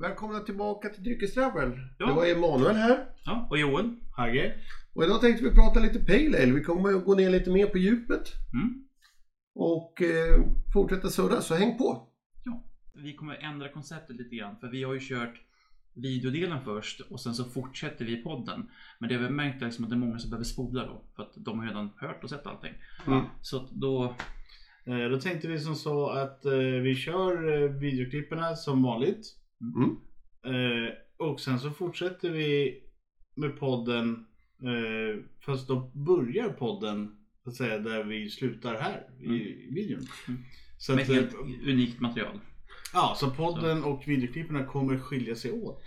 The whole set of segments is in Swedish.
Välkomna tillbaka till Dryckestravel. Ja. Det var Emanuel här. Ja, och Joel? Hagge? Och idag tänkte vi prata lite Pale Ale. Vi kommer att gå ner lite mer på djupet. Mm. Och eh, fortsätta surra, så häng på. Vi kommer ändra konceptet lite grann för vi har ju kört videodelen först och sen så fortsätter vi podden. Men det har vi märkt liksom att det är många som behöver spola då för att de har redan hört och sett allting. Mm. Så då, Eh, Då tänkte vi som så att eh, vi kör eh, videoklipperna som vanligt. Mm. Eh, Och sen så fortsätter vi med podden. eh, Fast då börjar podden så att säga där vi slutar här i videon. Mm. Så med att, helt eh, unikt material. ja, så podden och videoklipperna kommer skilja sig åt.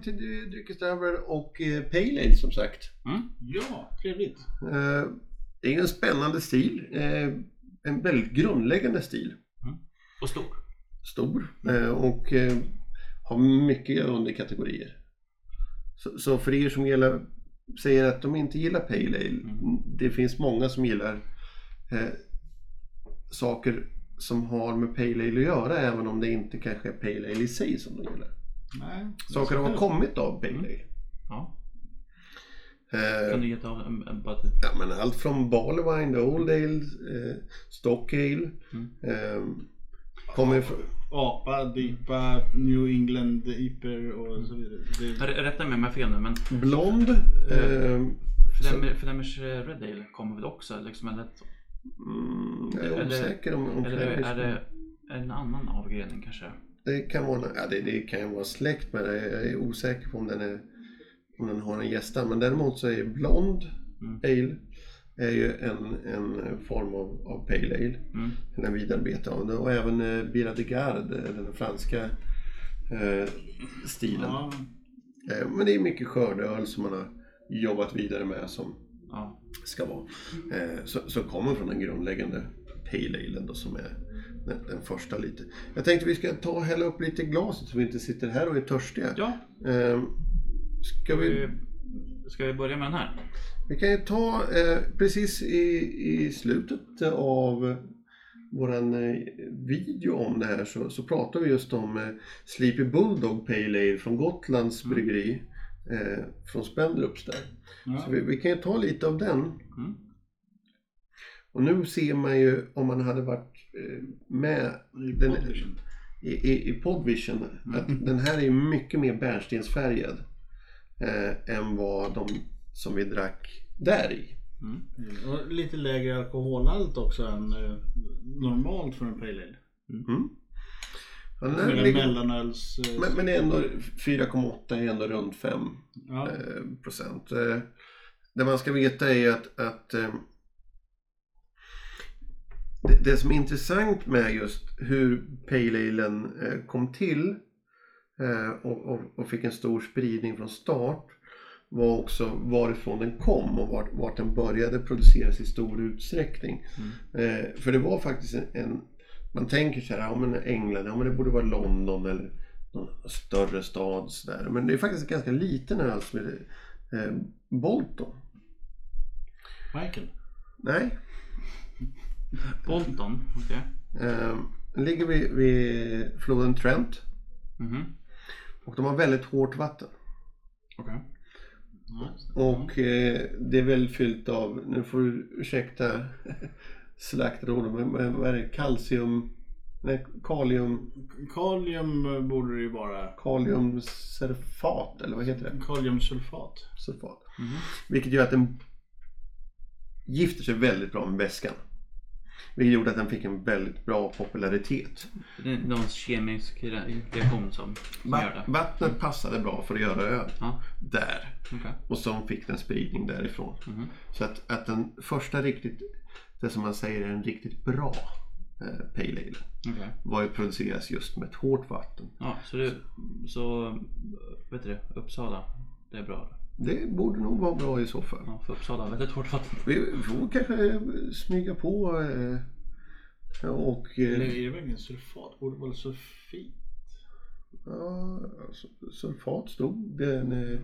Välkommen till Dry- Dryckestravel och eh, Pale Ale som sagt. Mm. Ja, trevligt. Eh, det är en spännande stil. Eh, en väldigt grundläggande stil. Och stor. Stor. Och har mycket underkategorier. Så, så för er som gillar, säger att de inte gillar Pale Ale. Mm. Det finns många som gillar saker som har med Pale Ale att göra även om det inte kanske är Pale Ale i sig som de gillar. Nej, Saker har kommit av Pale Mm. Ja. Eh, Kan du ge ett av en, en, bara Ja, men allt från Barley Old Ale, eh, Stock Ale. Mm. Eh, kommer från, Apa, Dipa, New England Iper och så vidare. Det, Rätta mig om jag har fel nu men Blond. Eh, Flemmer- Flemish eh, Red Ale kommer väl också liksom eller, mm, jag är osäker om, om eller Flemish- är det en annan avgrening kanske? Det kan vara, ja, det, det kan ju vara släkt med det. Jag är osäker på om den, är, om den har en gästa. Men däremot så är Blond Mm. Ale är ju en, en form av, av Pale Ale. Mm. Den är vidarbetad av det. Och även eh, Bira de Garde, den franska eh, stilen. ja, Eh, Men det är mycket skördeöl som man har jobbat vidare med som Ja. ska vara. Eh, Så, så kommer från den grundläggande Pale Ale då, som är den, den första lite. Jag tänkte vi ska ta och hälla upp lite i glaset så vi inte sitter här och är törstiga. ja Eh, Ska vi, ska vi börja med den här? vi kan ju ta eh, precis i, i slutet av våran eh, video om det här så, så pratar vi just om eh, Sleepy Bulldog Pale Ale från Gotlands Mm. bryggeri. Eh, från Spendrups där. ja. Så vi, vi kan ju ta lite av den. Mm. Och nu ser man ju om man hade varit med I den- Podvision. i, i, i Podvision att den här är mycket mer bärnstensfärgad eh, än vad de som vi drack där i. Mm. Och lite lägre alkoholhalt också än eh, normalt för en Pale Ale. Mm. Ja, Eller ligger, mellanöls... eh, men, men det är ändå 4,8 är ändå runt 5 ja. eh, procent. Eh, det man ska veta är att, att eh, det, det som är intressant med just hur Pale Alen eh, kom till eh, och, och, och fick en stor spridning från start var också varifrån den kom och vart, vart den började produceras i stor utsträckning. Eh, för det var faktiskt en, en man tänker så här, ja men England, ja men det borde vara London eller någon större stad sådär. Men det är faktiskt en ganska liten öl som är eh, Bolton. Michael. Nej, Bolton, okej. eh, den ligger vid, vid floden Trent Mhm. och de har väldigt hårt vatten. Okej. Ja. Och eh, det är väl fyllt av, nu får du ursäkta slaktråden, men, men vad är det? Kalcium, nej kalium, Kalium eh, borde det ju vara. kaliumsulfat eller vad heter det? Kaliumsulfat. Sulfat. Mhm. Vilket gör att den gifter sig väldigt bra med väskan. Vilket gjorde att den fick en väldigt bra popularitet. Det är någon kemisk re- reaktion som, som gör Va- det. vattnet passade bra för att göra öl. Ja, Där. okej. Och så fick den spridning därifrån. Mhm. Så att, att den första riktigt, det som man säger är en riktigt bra eh, Pale Ale Okej. var ju produceras just med ett hårt vatten. Ja, så du, så vet du det, Uppsala, det är bra. Det borde nog vara bra i så fall. Ja, för Uppsala, väldigt hårt vatten. Vi får kanske smyga på eh, och... Eller Eh, är det verkligen sulfat? Borde vara sulfit? ja, alltså, sulfat stod den, eh,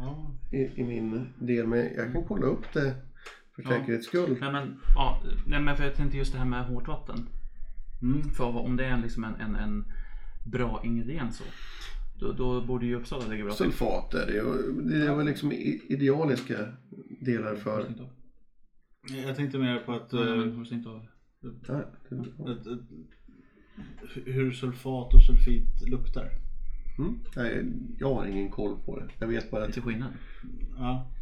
Ja. i, i min del, men jag kan kolla upp det för Ja. säkerhets skull. Nej men, ja, nej, men för jag tänkte just det här med hårt vatten. Mm. För om det är liksom en, en, en bra ingrediens så. Då, då borde ju Uppsala ligga bra till. Sulfat är det det var liksom idealiska delar för... Jag tänkte mer på att, Nej, eh, inte av. Det- att hur sulfat och sulfit luktar. Mm. Nej, jag har ingen koll på det. Jag vet bara att Lite skillnad. Ja.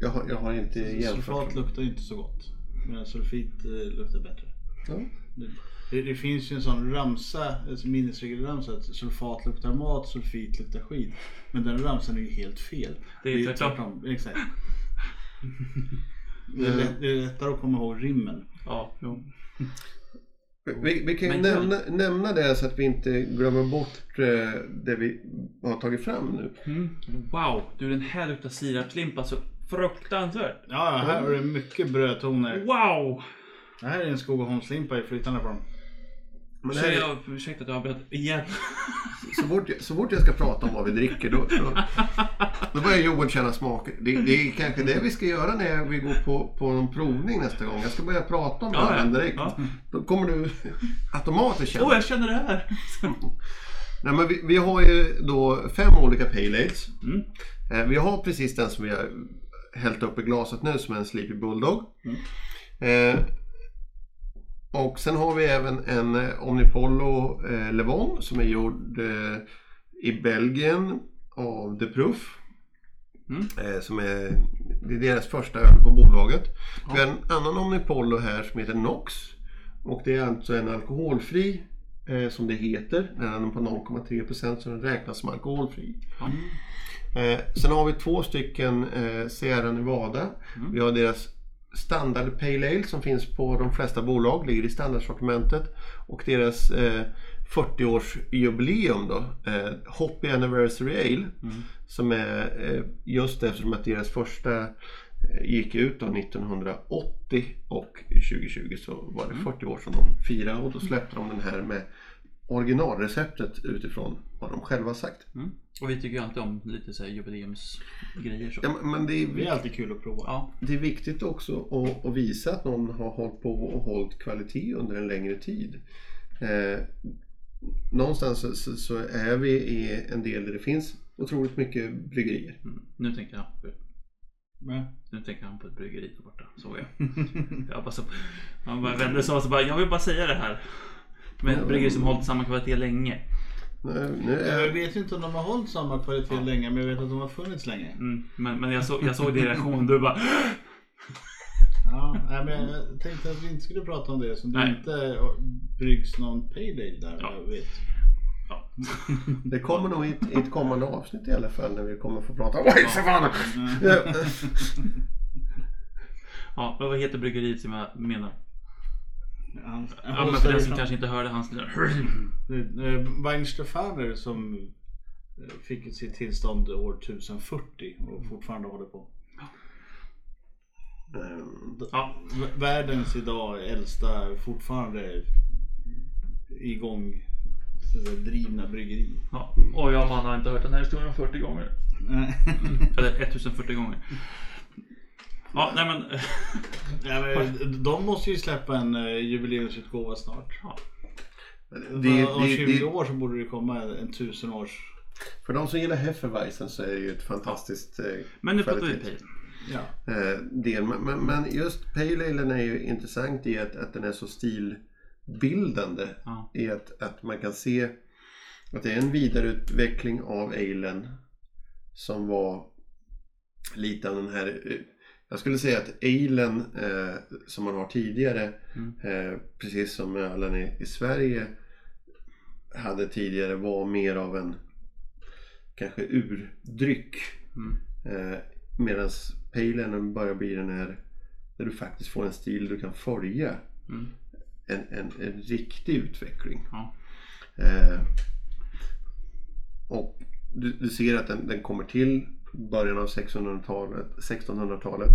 jag har, jag har inte jämfört. Sulfat luktar inte så gott. Medan sulfit eh, luktar bättre. Ja. Det, det finns ju en sån ramsa, alltså minnesregelramsa att sulfat luktar mat, sulfit luktar skit. Men den ramsan är ju helt fel. Det är tvärtom. Exakt. Det är, lätt, det är lättare att komma ihåg rimmen. Ja, jo. Vi, vi kan ju nämna, nämna det så att vi inte glömmer bort eh, det vi har tagit fram nu. Mm. Wow, du den här luktar sirapslimpa så fruktansvärt. Ja, här har du mycket brödtoner. Wow! Det här är en Skogaholmslimpa i flytande form. Men här är, jag, ursäkta att jag avbröt igen. så, fort, jag- så fort jag ska prata om vad vi dricker då, då, då börjar Joel känna smaken. Det, det är kanske det vi ska göra när vi går på, på någon provning nästa gång. Jag ska börja prata om Ja, ölen direkt. Ja. Då kommer du automatiskt känna. Åh, jag känner det här! Nej, men vi, vi har ju då fem olika pale ales. Mm. Eh, vi har precis den som vi har hällt upp i glaset nu som är en Sleepy Bulldog. Mm. Eh, och sen har vi även en eh, Omnipollo eh, Levon som är gjord eh, i Belgien av De Proof. Mm. Som är, det är deras första öl på bolaget. Vi har en annan Omnipollo här som heter Nox. Och det är alltså en alkoholfri som det heter. Den är på 0,3% så den räknas som alkoholfri. Ja. Eh, sen har vi två stycken Sierra Nevada. Mm. Vi har deras standard Pale Ale som finns på de flesta bolag, ligger i standardsortimentet. Och deras eh, 40-årsjubileum då, eh, Hoppy Anniversary Ale. Mm. Som är eh, just eftersom att deras första eh, gick ut då 1980 och 2020 så var det 40 år som de firade och då släppte de den här med originalreceptet utifrån vad de själva sagt. Mm. Och vi tycker ju alltid om lite så här jubileumsgrejer så. Ja, men- det är, Det är alltid kul att prova. Ja, det är viktigt också att, att visa att någon har hållit på och hållit kvalitet under en längre tid. Eh, någonstans så, så, så är vi i en del där det finns otroligt mycket bryggerier. mm. nu tänker jag Men, Nu tänker han på ett bryggeri där borta, såg jag. jag bara så, han bara vände sig om och så bara, jag vill bara säga det här. Men ett bryggeri som hållit samma kvalitet länge. Jag vet inte om de har hållit samma kvalitet länge, men jag vet att de har funnits länge. Mm, men men jag, så, jag såg din reaktion, du bara Ja, men jag tänkte att vi inte skulle prata om det som det Nej. inte bryggs någon ale där. Ja. Jag vet. ja. det kommer nog i ett, i ett kommande avsnitt i alla fall när vi kommer få prata. Oj, för fan! Ja. ja, men vad heter bryggeriet som jag menar? Han, Ja, men för den som kanske inte hörde hans... Weinstefaner som eh, fick sitt tillstånd år 1040 och fortfarande håller på. Ja, V- Världens idag äldsta, fortfarande igång drivna bryggeri. ja. Och jag man har inte hört den här historien 40 gånger. Eller 1040 gånger. Ja, nej men... ja, men, de måste ju släppa en uh, jubileumsutgåva snart. Ja. det, Om det, 20 det, år så borde det komma en tusen års... för de som gillar Hefeweizen så är det ju ett fantastiskt eh, Men nu pratar vi pale. Ja. eh, del. Men, men, men just Pale Alen är ju intressant i att, att den är så stilbildande. Ja. I att, att man kan se att det är en vidareutveckling av alen som var lite av den här eh, jag skulle säga att alen eh, som man har tidigare Mm. eh, precis som ölen i, i Sverige hade tidigare var mer av en kanske urdryck Mm. eh, medan palen börjar bli den här där du faktiskt får en stil du kan följa Mm. en, en, en riktig utveckling. Ja. Eh, och du, du ser att den, den kommer till början av 1600-talet, 1600-talet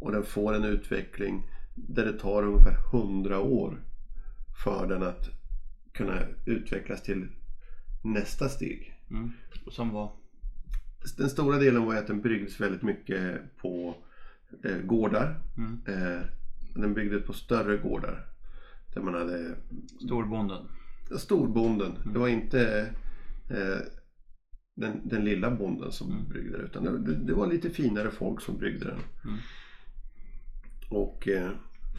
och den får en utveckling där det tar ungefär 100 år för den att kunna utvecklas till nästa steg. Mm. Som var? Den stora delen var att den byggdes väldigt mycket på eh, gårdar. Mm. Eh, den byggdes på större gårdar. Där man hade Storbonden. storbonden. Det var inte eh, den, den lilla bonden som Mm. bryggde det. Utan det, det var lite finare folk som bryggde den. Mm. Och eh,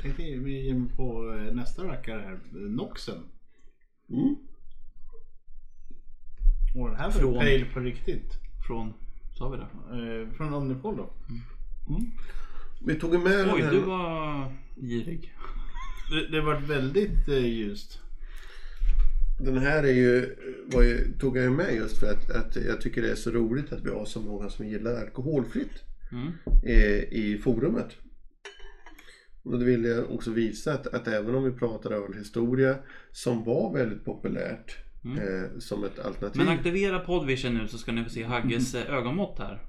Tänkte vi ge mig på eh, nästa rackare här. Noxen. mm, Och den här var Från- pale på riktigt. Från, sa vi det? Eh, från Omnipol då. vi tog med Oj, den du här. var girig. Det, det var väldigt eh, ljust. Den här är ju, var ju, tog jag ju med just för att, att jag tycker det är så roligt att vi har så många som gillar alkoholfritt Mm. eh, i forumet. Och då vill jag också visa att, att även om vi pratar ölhistoria som var väldigt populärt Mm. eh, som ett alternativ. Men aktivera Podvision nu så ska ni få se Hagges eh, ögonmått här.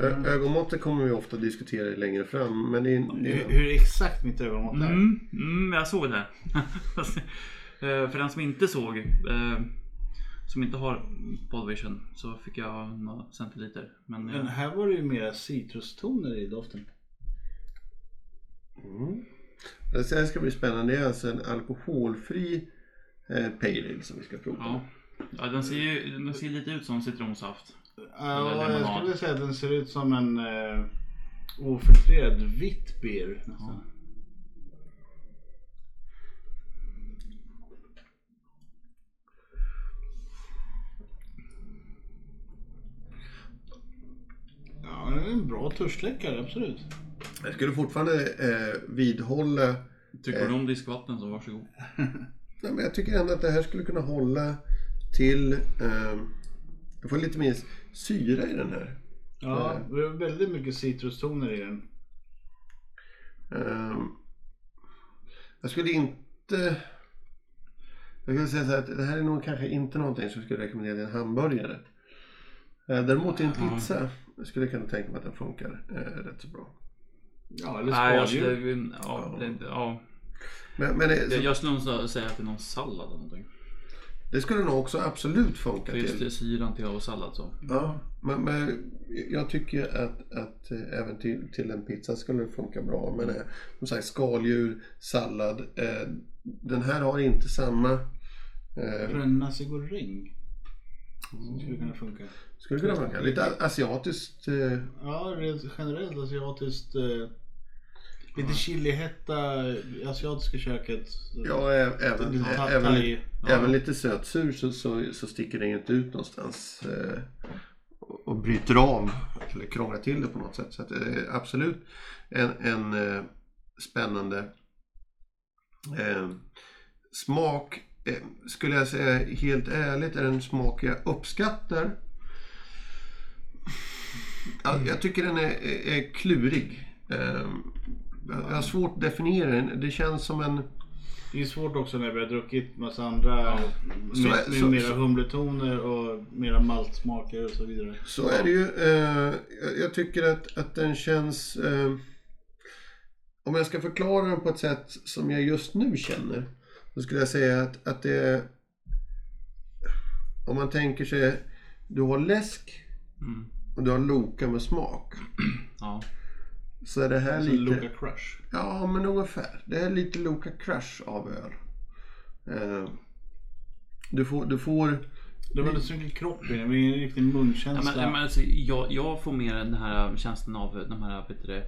Ö- Ögonmåttet kommer vi ofta diskutera längre fram. Men det, är- det, Hur, är- hur exakt mitt ögonmått är. Mm, mm, jag såg det. Eh, För den som inte såg, eh, som inte har Podvision, så fick jag några centiliter. Men Men eh, här var det ju mera citrustoner i doften. mm. Det här ska bli spännande. Det är alltså en alkoholfri eh, pale ale som vi ska prova. ja. ja, den ser ju den ser lite ut som citronsaft. Ja, jag skulle säga att den ser ut som en eh, ofiltrerad vitt beer. nästan. Ja, är en bra törstsläckare, absolut. Jag skulle fortfarande eh, vidhålla Tycker du om diskvatten så varsågod. Nej, men jag tycker ändå att det här skulle kunna hålla till... Eh, jag får lite mer syra i den här. Ja, det är väldigt mycket citrustoner i den. Eh, jag skulle inte... Jag skulle säga så här att det här är nog kanske inte någonting som jag skulle rekommendera till en hamburgare. Eh, däremot till en Ja. pizza jag skulle kunna tänka mig att den funkar eh, rätt så bra. Ja, eller Nej, jag skaldjur. skulle, ja, det, ja. Men, men det, Jag, så, jag skulle nog säga att det är någon sallad eller någonting. det skulle nog också absolut funka För just till. det, syran till och sallad så. Ja, men, men jag tycker att, att eh, även till, till en pizza skulle det funka bra. Men eh, som sagt skaldjur, sallad. Eh, den här har inte samma... Eh. Som skulle kunna funka. Skulle kunna funka. Lite asiatiskt. Eh, Ja, generellt asiatiskt. Eh, lite chilihetta, asiatiska köket. ja, även, även, Ja. även lite sötsur så, så, så sticker den ju inte ut någonstans. Eh, och och bryter av eller krånglar till det på något sätt. Så att, eh, absolut en, en eh, spännande eh, smak. Eh, skulle jag säga helt ärligt är en smak jag uppskattar. Ja, jag tycker den är, är, klurig. Eh, jag jag har svårt att definiera den. Det känns som en... Det är svårt också när vi har druckit massa andra Så med, med så- mera så- humletoner och mera maltsmaker och så vidare. Så är det ju. Eh, jag- jag tycker att, att den känns... Eh, om jag ska förklara den på ett sätt som jag just nu känner. Då skulle jag säga att, att det är... Om man tänker sig... Du har läsk Mm. Och du har Loka med smak. Ja. Så är det här Alltså lite... Luca Crush. Ja, men ungefär. Det är lite Loka Crush av öl. Eh, du, får, du får... Det var så mycket kropp i det var ingen riktig Ja, munkänsla. men, men alltså, jag, jag får mer den här känslan av de här vet du, det,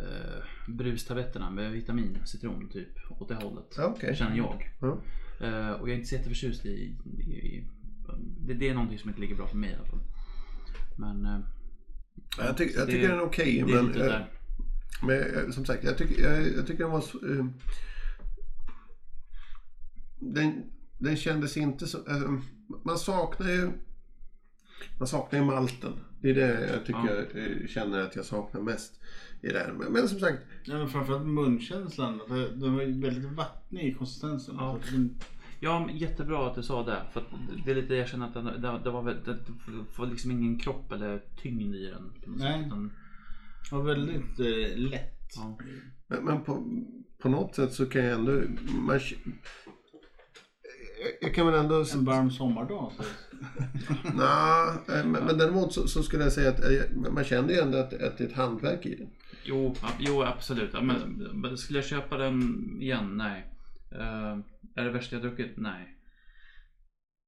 eh, brustabletterna med vitamin, citron typ. Åt det hållet. Ja, okej. Känner jag. Ja. Eh, och jag är inte så jätteförtjust i, i, i det, det är någonting som inte ligger bra för mig i alla fall. Men eh, Jag, tyck, jag det- tycker den är okej. är men, eh. Men eh, som sagt, jag tycker, jag, jag tycker den var... eh, den, den kändes inte så... man saknar ju... Man saknar ju malten. Det är det jag tycker Ja. jag känner att jag saknar mest i det här. Men, men som sagt, Ja, men framförallt munkänslan. för Den var ju väldigt vattnig i konsistensen. Ja. Den- Ja, men jättebra att du sa det. För att det är lite, jag känner att det, det, det var, väl- det, det var liksom ingen kropp eller tyngd i den. Nej. Det var väldigt eh, lätt. Ja. Men, men på, på något sätt så kan jag ändå... Man, jag kan väl ändå... En varm sommardag. Så. Nej, men, men däremot så, så skulle jag säga att eh, man kände ju ändå att, att det är ett hantverk i den. Jo, ja, jo, absolut. Men, men skulle jag köpa den igen? Nej. Eh, är det värsta jag druckit? Nej.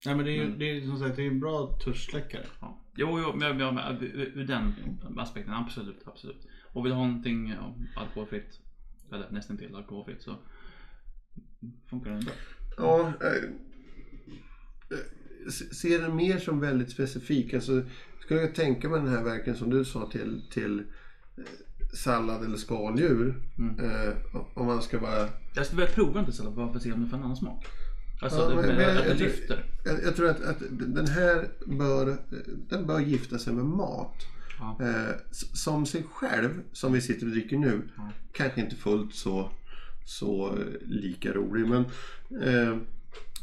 Nej men det är ju Mm. det är, som sagt det är en bra törstläckare. Ja. Jo, jo men, men, men ur, den aspekten, absolut, absolut. Och vill ha någonting ja, alkoholfritt, eller nästan till alkoholfritt, så funkar den bra. Ja, se- ser den mer som väldigt specifik. Alltså, skulle jag tänka mig den här verkligen som du sa till, till eh, sallad eller skaldjur. Mm. Eh, om man ska vara... Jag skulle vilja prova inte sallad bara för att se om den får en annan smak. Alltså, Ja, det, men- med, men jag- att det jag lyfter. Jag, jag tror att, att den här bör, den bör gifta sig med mat. Ja. Eh, som sig själv, som vi sitter och dricker nu, Ja. kanske inte fullt så, så eh, lika rolig. Men eh,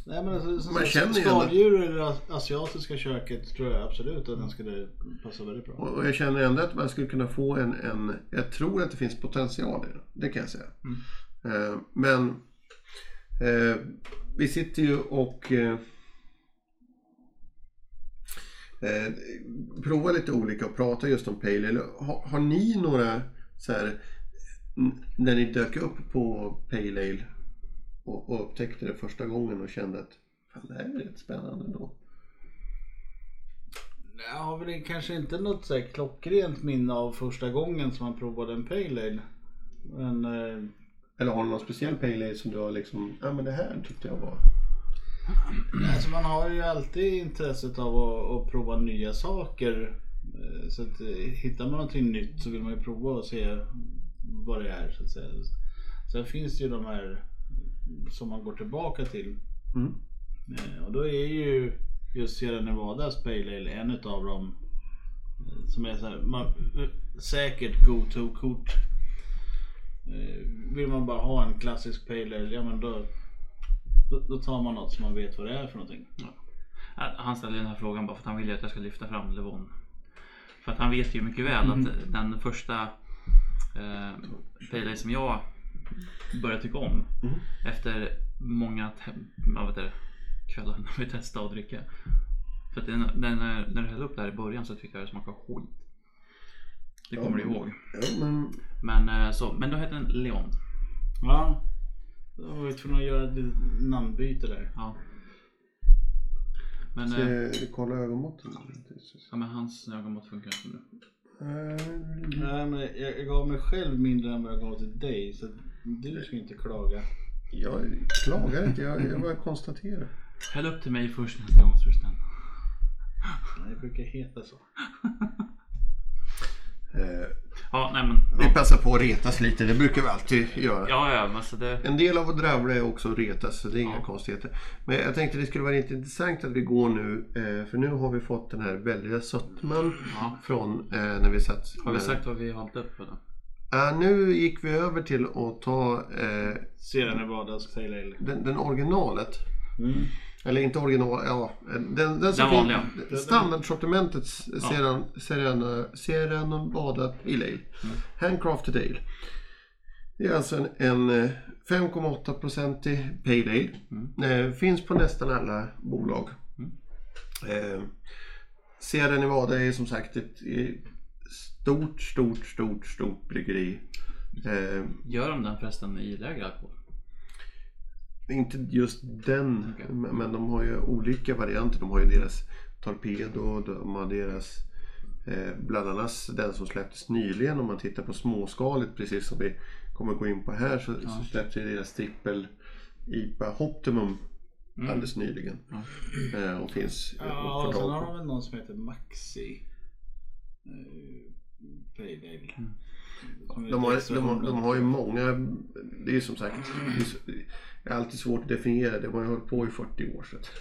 Nej men alltså, som Man sagt, känner skaldjur i det as- asiatiska köket tror jag absolut att den skulle passa väldigt bra. Och och jag känner ändå att man skulle kunna få en, en jag tror att det finns potential i det. Det kan jag säga. Mm. Eh, men eh, vi sitter ju och eh, eh, provar lite olika och pratar just om Pale Ale. Har, har ni några så här när ni dök upp på Pale Ale och, och upptäckte det första gången och kände att fan, det här är rätt spännande då. Jag har väl kanske inte något så här klockrent minne av första gången som man provade en Pale Ale. Men eh, Eller har du någon speciell Pale Ale som du har liksom, ja men det här tyckte jag var alltså man har ju alltid intresset av att, att prova nya saker. Eh, Så att, eh, hittar man någonting nytt så vill man ju prova och se vad det är så att säga. Sen finns det ju de här som man går tillbaka till. Mm. Eh, Och då är ju just Sierra Nevadas Pale Ale en utav dem. eh, Som är så här, man, eh, säkert go-to-kort. Vill man bara ha en klassisk Pale Ale, ja men då, då, tar man något som man vet vad det är för någonting. Ja. Han ställde den här frågan bara för att han ville att jag ska lyfta fram Levon. För att han vet ju mycket väl att den första eh, Pale Ale som jag började tycka om Mm. efter många vad det, kvällar när vi testade att dricka. För att den, den, när du hällde upp det här i början så tyckte jag det smakade skit. Det kommer du Ja. ihåg. Ja, men Men, eh, så, men då hette den Leon. Ja, då var vi tvungna att göra ett namnbyte där. Ja. Men, ska eh, jag kolla ögonmåtten? ja, men hans ögonmått funkar inte nu. Eh, Nej men jag, jag gav mig själv mindre än vad jag gav till dig så du ska inte klaga. Jag klagar inte, jag, jag bara konstaterar. Häll upp till mig först nästa gång så är du snäll. Nej, Det brukar heta så. Eh, Ja, nej men. vi Ja, passar på att retas lite, det brukar vi alltid göra. ja, ja men alltså det. En del av att dravla är också att retas, så det är inga Ja. konstigheter. Men jag tänkte det skulle vara lite intressant att vi går nu, eh, för nu har vi fått den här väldiga sötman Ja. från eh, när vi satt Har vi med- sagt vad vi har hållit upp på Ja, nu gick vi över till att ta eh, Sierra Nevadas Pale Ale. den, den originalet. Mm. Eller inte original, ja. Den, den, som Den vanliga. Standardsortimentets Sierra, Sierra, Sierra Nevada Pale Ale. Handcrafted Ale. Det är alltså en, en eh, 5,8-procentig Pale Ale. Eh, finns på nästan alla bolag. Eh, Sierra Nevada är som sagt ett eh, stort, stort, stort, stort bryggeri. Eh, Gör de den förresten i lägre alkohol? Inte just den, Okej. men de har ju olika varianter. De har ju deras Torpedo, de har deras eh, bland annat den som släpptes nyligen om man tittar på småskaligt precis som vi kommer gå in på här så, så släpptes ju deras trippel IPA Optimum alldeles nyligen. Ja. Eh, och finns Ja, och sen har på. de väl någon som heter Maxi. Som är De har, de, har, de har ju många, det är som sagt, det är, alltid svårt att definiera. Det har ju hållit på i 40 år. Så att,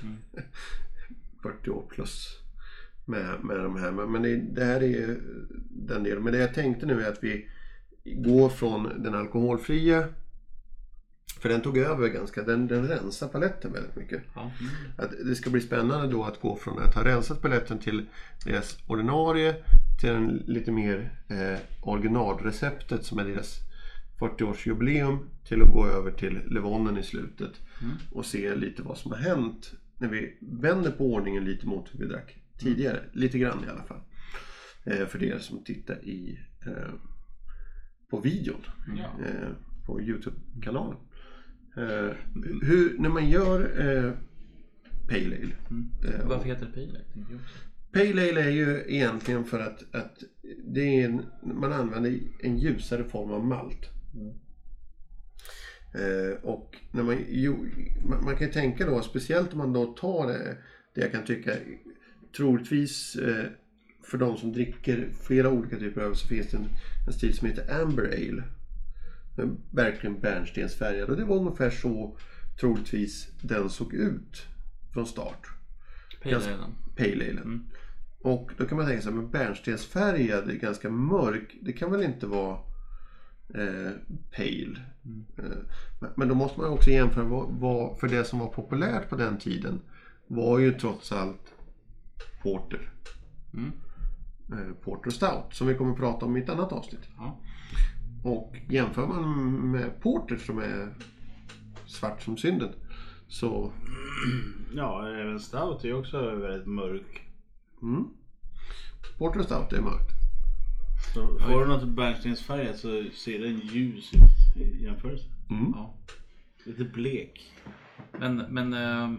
40 år plus med, med de här. Men, men det, det här är ju den delen. Men det jag tänkte nu är att vi går från den alkoholfria För den tog över ganska, den, den rensar paletten väldigt mycket. Ja. Att det ska bli spännande då att gå från att ha rensat paletten till deras ordinarie till en lite mer eh, originalreceptet som är deras 40-årsjubileum till att gå över till Levonen i slutet och se lite vad som har hänt när vi vänder på ordningen lite mot hur vi drack tidigare. Lite grann i alla fall. Eh, för er som tittar i eh, på videon Ja. eh, på Youtube-kanalen. Eh, hur, när man gör eh, Pale Ale. Eh, Varför heter det Pale Ale? Pale Ale är ju egentligen för att, att det är en, man använder en ljusare form av malt. Eh, och när man, jo, man, man kan ju tänka då, speciellt om man då tar det, det jag kan tycka troligtvis eh, för de som dricker flera olika typer av så finns det en, en stil som heter Amber Ale. Verkligen bärnstensfärgad och det var ungefär så troligtvis den såg ut från start. Pale Ale. Pale Ale. Och då kan man tänka sig, men bärnstensfärgad, är ganska mörk, det kan väl inte vara eh, pale? Eh, men, då måste man också jämföra vad, vad, för det som var populärt på den tiden var ju trots allt Porter. Mm. Eh, Porter Stout, som vi kommer att prata om i ett annat avsnitt. Ja. Och jämför man med Porter som är svart som synden så Ja, även Stout är också väldigt mörk. Mm, Porter Stout är mörkt. Så får du något bärnstensfärgat så ser den ljus ut i jämförelse. Mm. ja. Lite blek. Men, men eh,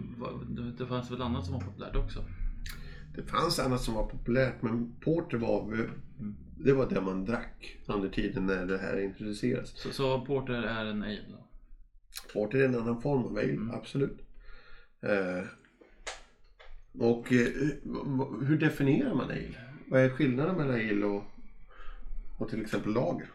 det- det fanns väl annat som var populärt också? Det fanns annat som var populärt men Porter var det var det man drack under tiden när det här introducerades. Så, så Porter är en ale då? Porter är en annan form av ale, absolut. Eh, och eh, hur definierar man ale? Vad är skillnaden mellan ale och, och till exempel lager?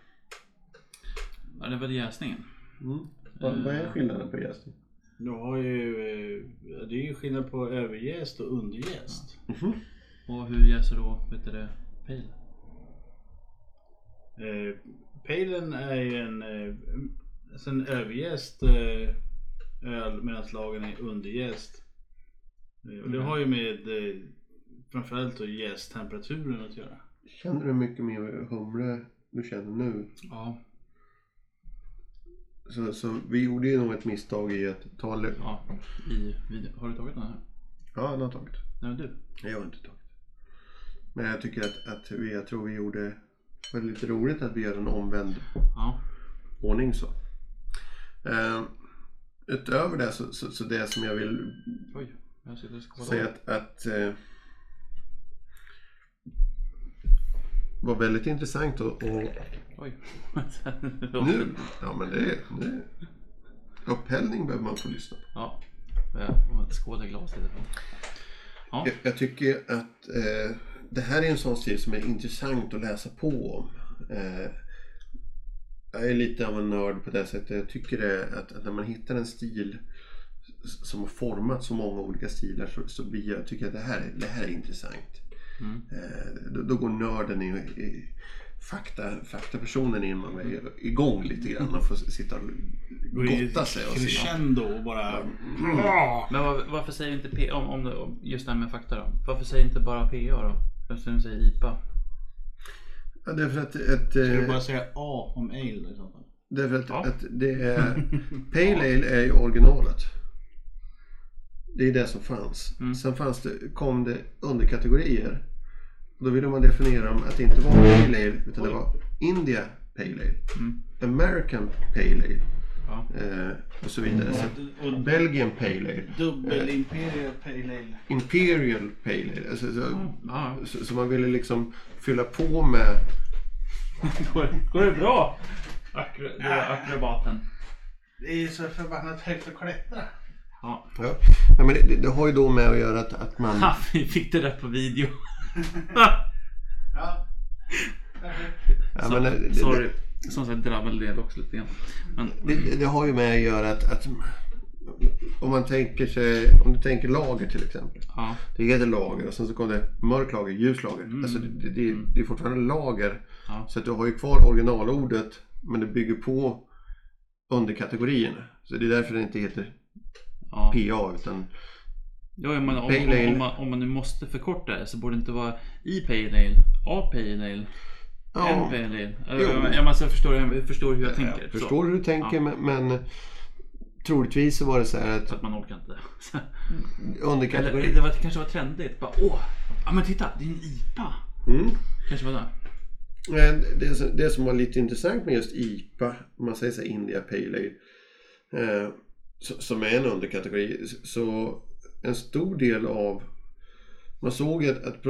Ja, det är väl jäsningen? Mm. Vad, vad är skillnaden på jäsning? Du har ju, eh, det är ju skillnad på överjäst och underjäst. Mhm. Och hur jäser då, vet du det, Pale? Eh, Palen är ju en, eh, alltså en överjäst eh, öl medan lagen är underjäst. Eh, och det har ju med eh, framförallt då jästtemperaturen att göra. Känner du mycket mer humle du känner nu? Ja, Så, så vi gjorde ju nog ett misstag i att ta... ja. I video. Har du tagit den här? Ja, han har tagit. Nej, du. Jag har inte tagit. Men jag tycker att, att vi, jag tror vi gjorde det var lite roligt att vi gör en omvänd Ja. ordning så. Eh, utöver det så, så, så det som jag vill Oj, skålar. säga att, att eh, var väldigt intressant och, och Oj. nu, ja men det, det upphällning behöver man få lyssna på. Ja. Jag har ett skål i glaset. Ja. Jag, jag tycker att eh, det här är en sån stil som är intressant att läsa på om. Eh, jag är lite av en nörd på det sättet. Jag tycker det att, att när man hittar en stil som har format så många olika stilar så, så blir jag, tycker jag att det här, är- det här är intressant. Mm. Eh, då, då går nörden i, i fakta, faktapersonen in man är igång lite grann och får sitta och gotta sig och. Crescendo och bara... Men var, varför säger inte P om, om, det, om just det här med fakta då? Varför säger inte bara PA då? Varför säger IPA? Ja, det är för att, att Ska du eh, bara säga A om ale i så fall? Därför att, Ja. att det är... Pale Ale är ju originalet. Det är det som fanns. Mm. Sen fanns det, kom det underkategorier. Då ville man definiera dem att det inte var Pale Ale utan det var India Pale Ale. Mm. American Pale Ale. Ja. Eh, och så vidare. Så att Och Belgian Pale Ale. dubbel Imperial Pale Ale. Imperial Pale Ale. Alltså, så, Ja. så, så man ville liksom fylla på med... Går, går det bra? Akro, det akrobaten. Det är så förbannat högt att klättra. Ja. Ja. Ja, men det, det, det har ju då med att göra att, att man... Ha, vi fick det där på video. Ja. Ja, men, det, det, Sorry. Som sagt drabbade det också lite grann. Men Det, det, det har ju med att göra att, att om man tänker sig, om du tänker lager till exempel. ja. Det heter lager och sen så kom det mörk lager, ljus lager. Alltså det, det, det, det är fortfarande lager. Ja. Så att du har ju kvar originalordet men det bygger på underkategorierna. Så det är därför den inte heter Ja. PA utan Ja, men om, Pale om, ale. om, man, om man nu måste förkorta det så borde det inte vara i Ale, A en ja, Ale. Jo. Jag, jag, måste förstå, jag förstår hur jag tänker. jag så. förstår hur du tänker men, men troligtvis så var det så här Så att att man orkar inte. underkategori... Eller det var, kanske var trendigt. Bara, åh, ja men titta, det är en IPA. Mm. Kanske var det. Men det, som- det som var lite intressant med just IPA, om man säger så här India Pale Ale, eh, så- som är en underkategori, så en stor del av, man såg att, att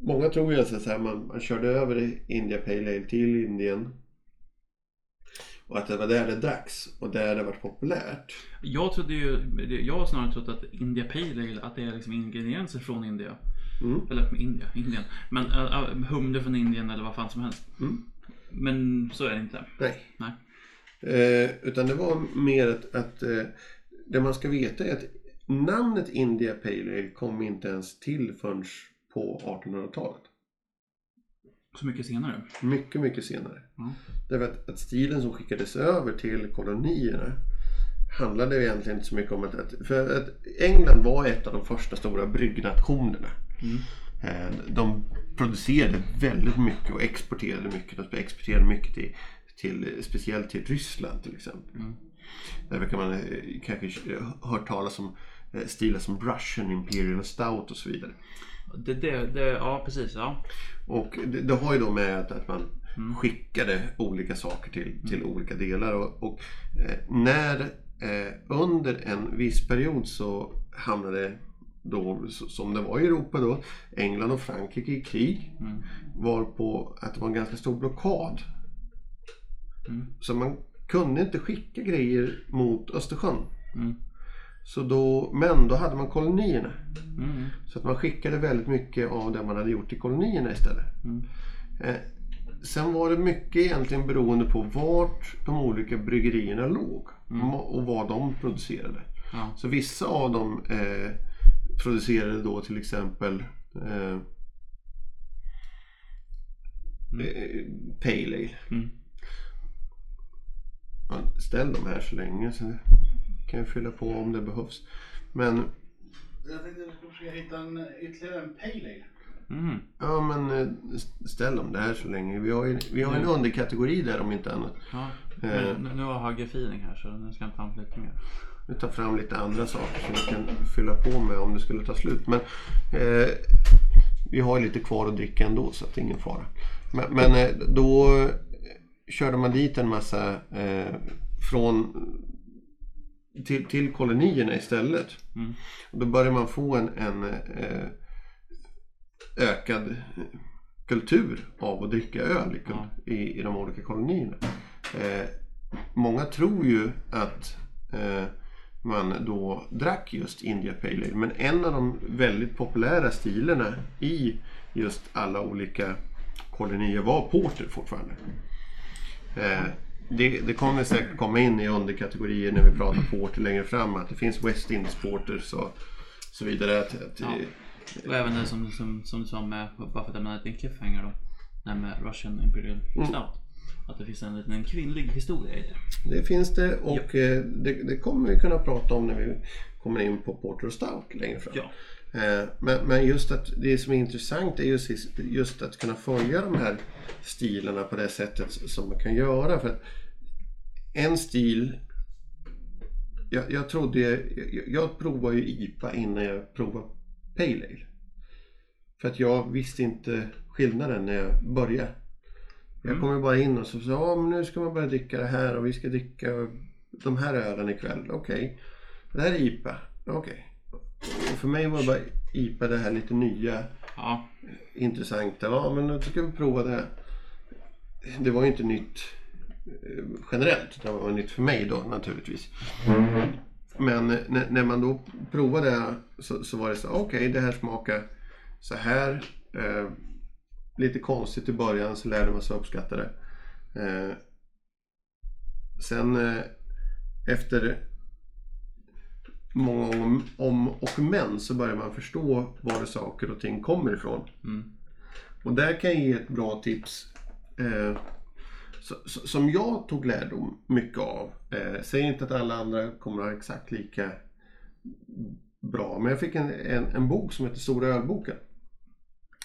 många tror ju att så här, man, man körde över India Pale Ale till Indien och att det var där det dracks och där det var populärt. Jag trodde ju, jag har snarare trott att India Pale Ale, att det är liksom ingredienser från India. Mm. Eller India, Indien. Men äh, äh, humle från Indien eller vad fan som helst. Mm. Men så är det inte. Nej. Nej. Eh, utan det var mer att, att eh, det man ska veta är att namnet India Pale Ale kom inte ens till förrän på 1800-talet. Så mycket senare. Mycket, mycket senare. Ja. Därför att, att stilen som skickades över till kolonierna handlade egentligen inte så mycket om att, att för att England var ett av de första stora bryggnationerna. Mm. Eh, De producerade väldigt mycket och exporterade mycket. De exporterade mycket till, till speciellt till Ryssland till exempel. Mm. Därför kan man eh, kanske hört talas om eh, stilar som Russian Imperial Stout och så vidare. Det, det, det, ja precis. Ja. Och det, det har ju då med att, att man Mm. skickade olika saker till, till olika delar. Och, och eh, när eh, under en viss period så hamnade då, som det var i Europa då, England och Frankrike i krig. Mm. Var på att det var en ganska stor blockad. Mm. Så man kunde inte skicka grejer mot Östersjön. Mm. Så då, men då hade man kolonierna. Mm. Så att man skickade väldigt mycket av det man hade gjort i kolonierna istället. Mm. Eh, sen var det mycket egentligen beroende på vart de olika bryggerierna låg Mm. och vad de producerade. Ja. Så vissa av dem eh, producerade då till exempel eh, eh, Pale Ale. Mm. Ja, ställ dem här så länge så kan jag fylla på om det behövs. Men Jag tänkte att jag skulle försöka hitta en, ytterligare en Pale Ale. Mm. Ja men eh, ställ dem där så länge. Vi har, ju, vi har en underkategori där om inte annat. Ja. Eh. Men nu- nu har jag högre feeling här så nu ska jag ta fram lite mer. Vi tar fram lite andra saker som vi kan fylla på med om det skulle ta slut. Men eh, vi har ju lite kvar att dricka ändå så att det är ingen fara. Men, men eh, då körde man dit en massa eh, från till, till kolonierna istället. Mm. Och då börjar man få en, en eh, ökad kultur av att dricka öl i, i, i de olika kolonierna. Eh, många tror ju att eh, man då drack just India Pale Ale. Men en av de väldigt populära stilarna i just alla olika kolonier var porter fortfarande. Eh, det, det kommer säkert komma in i underkategorier när vi pratar porter längre fram. Att det finns West Indies porters och så vidare. Att, att, Ja. Och även det som, som, som du sa med, bara för att nämna en cliffhanger då. Det med Russian Imperial Mm. Stout. Att det finns en liten kvinnlig historia i det. Det finns det och eh, det, det kommer vi kunna prata om när vi kommer in på Porter och Stout längre fram. Ja. Eh, Men, men just att det som är intressant är just, just att kunna följa de här stilarna på det sättet som man kan göra. För en stil jag, jag trodde, jag, jag provade ju IPA innan jag provade Pale Ale. För att jag visste inte skillnaden när jag började. Jag Mm. kom ju bara in och så sa ja men nu ska man börja dricka det här och vi ska dricka de här ölen ikväll. Okej. Det här är IPA. Okej. Och för mig var det bara IPA det här lite nya, Ja. intressanta. Ja men då ska vi prova det. Det var ju inte nytt eh, generellt. Det var nytt för mig då naturligtvis. Men eh, när, när man då provade det så, så var det så okej det här smakar så här. Eh, lite konstigt i början så lärde man sig uppskatta det. Eh, sen eh, efter många om, om och men så börjar man förstå var saker och ting kommer ifrån. Mm. Och där kan jag ge ett bra tips. Eh, som jag tog lärdom mycket av. Eh, säger inte att alla andra kommer att ha exakt lika bra. Men jag fick en, en, en bok som heter Stora ölboken.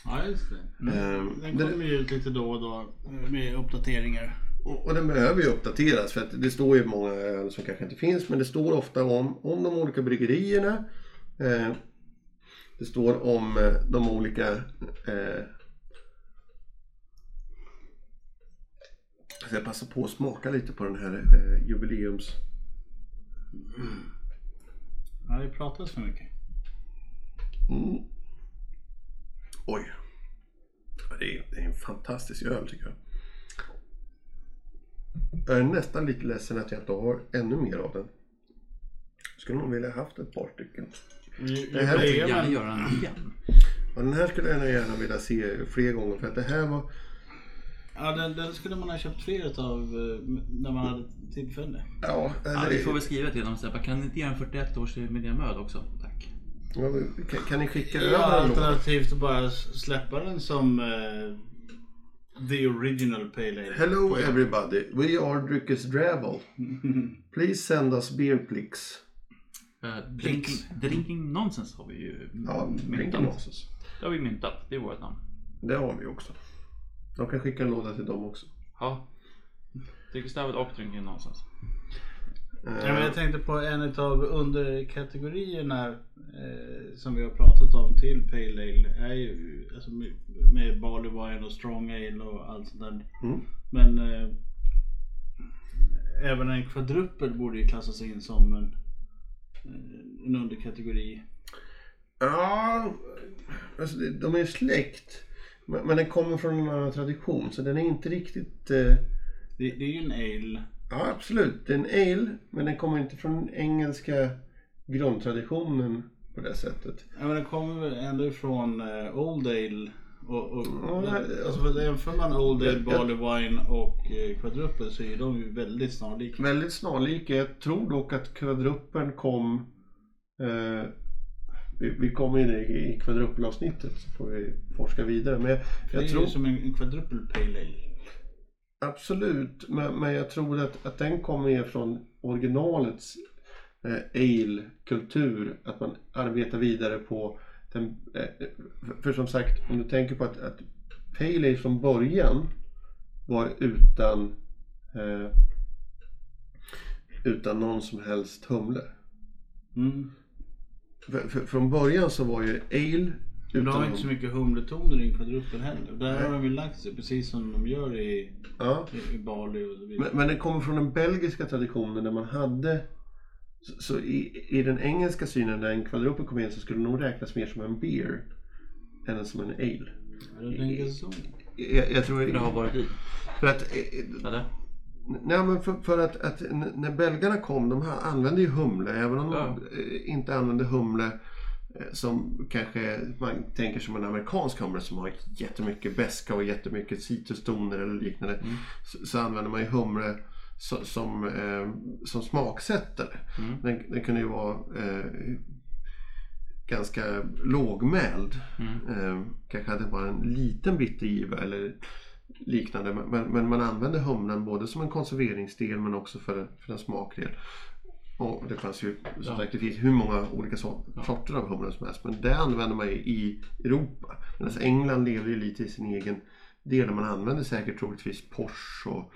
Ja, just det. Eh, Den den- kommer ju ut lite då och då eh, med uppdateringar. Och den behöver ju uppdateras för att det står ju många öl som kanske inte finns men det står ofta om, om de olika bryggerierna. Eh, det står om eh, de olika eh, så jag passar på att smaka lite på den här eh, jubileums... Ja, det pratas för mycket. Mm. Oj. Det är, det är en fantastisk öl tycker jag. Jag är nästan lite ledsen att jag inte har ännu mer av den. Skulle nog vilja haft ett par stycken. Det här är- gärna göra den igen. Och den här skulle jag gärna vilja se fler gånger för att det här var... ja, den, den skulle man ha köpt fler utav eh, när man hade tillfälle. Ja, Ja, eller, vi får väl skriva till dem och säga, "Bara, kan ni inte göra en 41 års miljömöd också? Tack. ja, kan, kan ni skicka Ja, över en låda? alternativt bara släppa den som eh, the original Pale Ale. Hello everybody, we are Dryckes Dravel. Please send us beer please. Uh, drinking, drinking nonsense har vi ju Ja, myntat. drinking nonsense. Det har vi myntat. Det är vårt namn. Det har vi också. De kan skicka en låda till dem också. Ja. Dryckesdavid och drinking nonsense. Eh, Ja, men jag tänkte på en av underkategorierna eh, som vi har pratat om till Pale Ale är ju alltså, med, Barley Wine och Strong Ale och allt sånt där. Mm. Men eh, även en kvadruppel borde ju klassas in som en, eh, en underkategori. Ja, alltså de är släkt. Men men den kommer från en annan tradition så den är inte riktigt... Eh, Det, det är ju en ale. Ja absolut, det är en ale men den kommer inte från den engelska grundtraditionen på det sättet. Ja, men den kommer väl ändå ifrån eh, Old Ale. Och, och, Ja, alltså för jämför man Old Ale, jag- Barley Wine och eh, kvadruppel så är de ju väldigt snarlika. Väldigt snarlika. Jag tror dock att kvadruppen kom... Eh, vi, vi kommer in i, i kvadruppelavsnittet så får vi forska vidare. Men jag, det är jag tror... ju som en, en kvadruppel Pale Ale. Absolut, men, men jag tror att, att den kommer från originalets eh, ale-kultur. Att man arbetar vidare på den, eh, för, för som sagt, om du tänker på att, att Pale Ale från början var utan eh, utan någon som helst humle. Mm. För, för, från början så var ju ale Men de har inte så mycket humletoner i en kvadruppel heller. Där Nej. har de ju lagt sig precis som de gör i, Ja. i, i Barley och så vidare. Men, men det kommer från den belgiska traditionen där man hade så, så i, i den engelska synen när en kvadruppel kom in så skulle det nog räknas mer som en beer än som en ale. Ja, du tänker så. Jag, jag tror Det har varit i. för att Eller? Nej men för, för att, att när belgarna kom, de här använde ju humle även om Ja. de inte använde humle som kanske man tänker som en amerikansk humle som har jättemycket beska och jättemycket citrustoner eller liknande. Mm. Så, så använder man ju humle som, som, eh, som smaksättare. Mm. Den, den kunde ju vara eh, ganska lågmäld. Mm. Eh, kanske hade bara en liten bittergiva eller liknande. Men- Men, man använde humlen både som en konserveringsdel men också för, för en smakdel. Och det fanns ju som Ja. sagt det finns hur många olika so- Ja. sorter av humlen som helst. Men det använder man ju i Europa. Medan England lever ju lite i sin egen del. Man använder säkert troligtvis pors och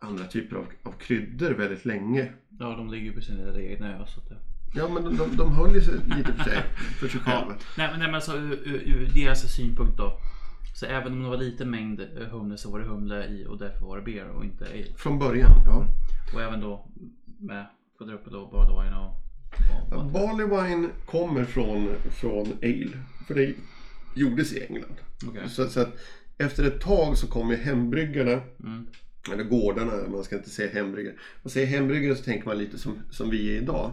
andra typer av, av kryddor väldigt länge. Ja, de ligger ju på sin lilla egna ö. Så att det... Ja men de, de, de höll ju sig lite för sig, för sig Ja, själva. nej, men- nej men alltså ur, ur, ur deras synpunkt då. Så även om det var liten mängd eh, humle så var det humle i och därför var det beer och inte ale. Från början, ja. Och även då med quadruple barley wine och... Ja, Barley wine kommer från, från ale. För det gjordes i England. Okej. Så, så att efter ett tag så kommer hembryggarna, Mm. eller gårdarna, man ska inte säga hembryggare. Man säger hembryggare så tänker man lite som, som vi är idag.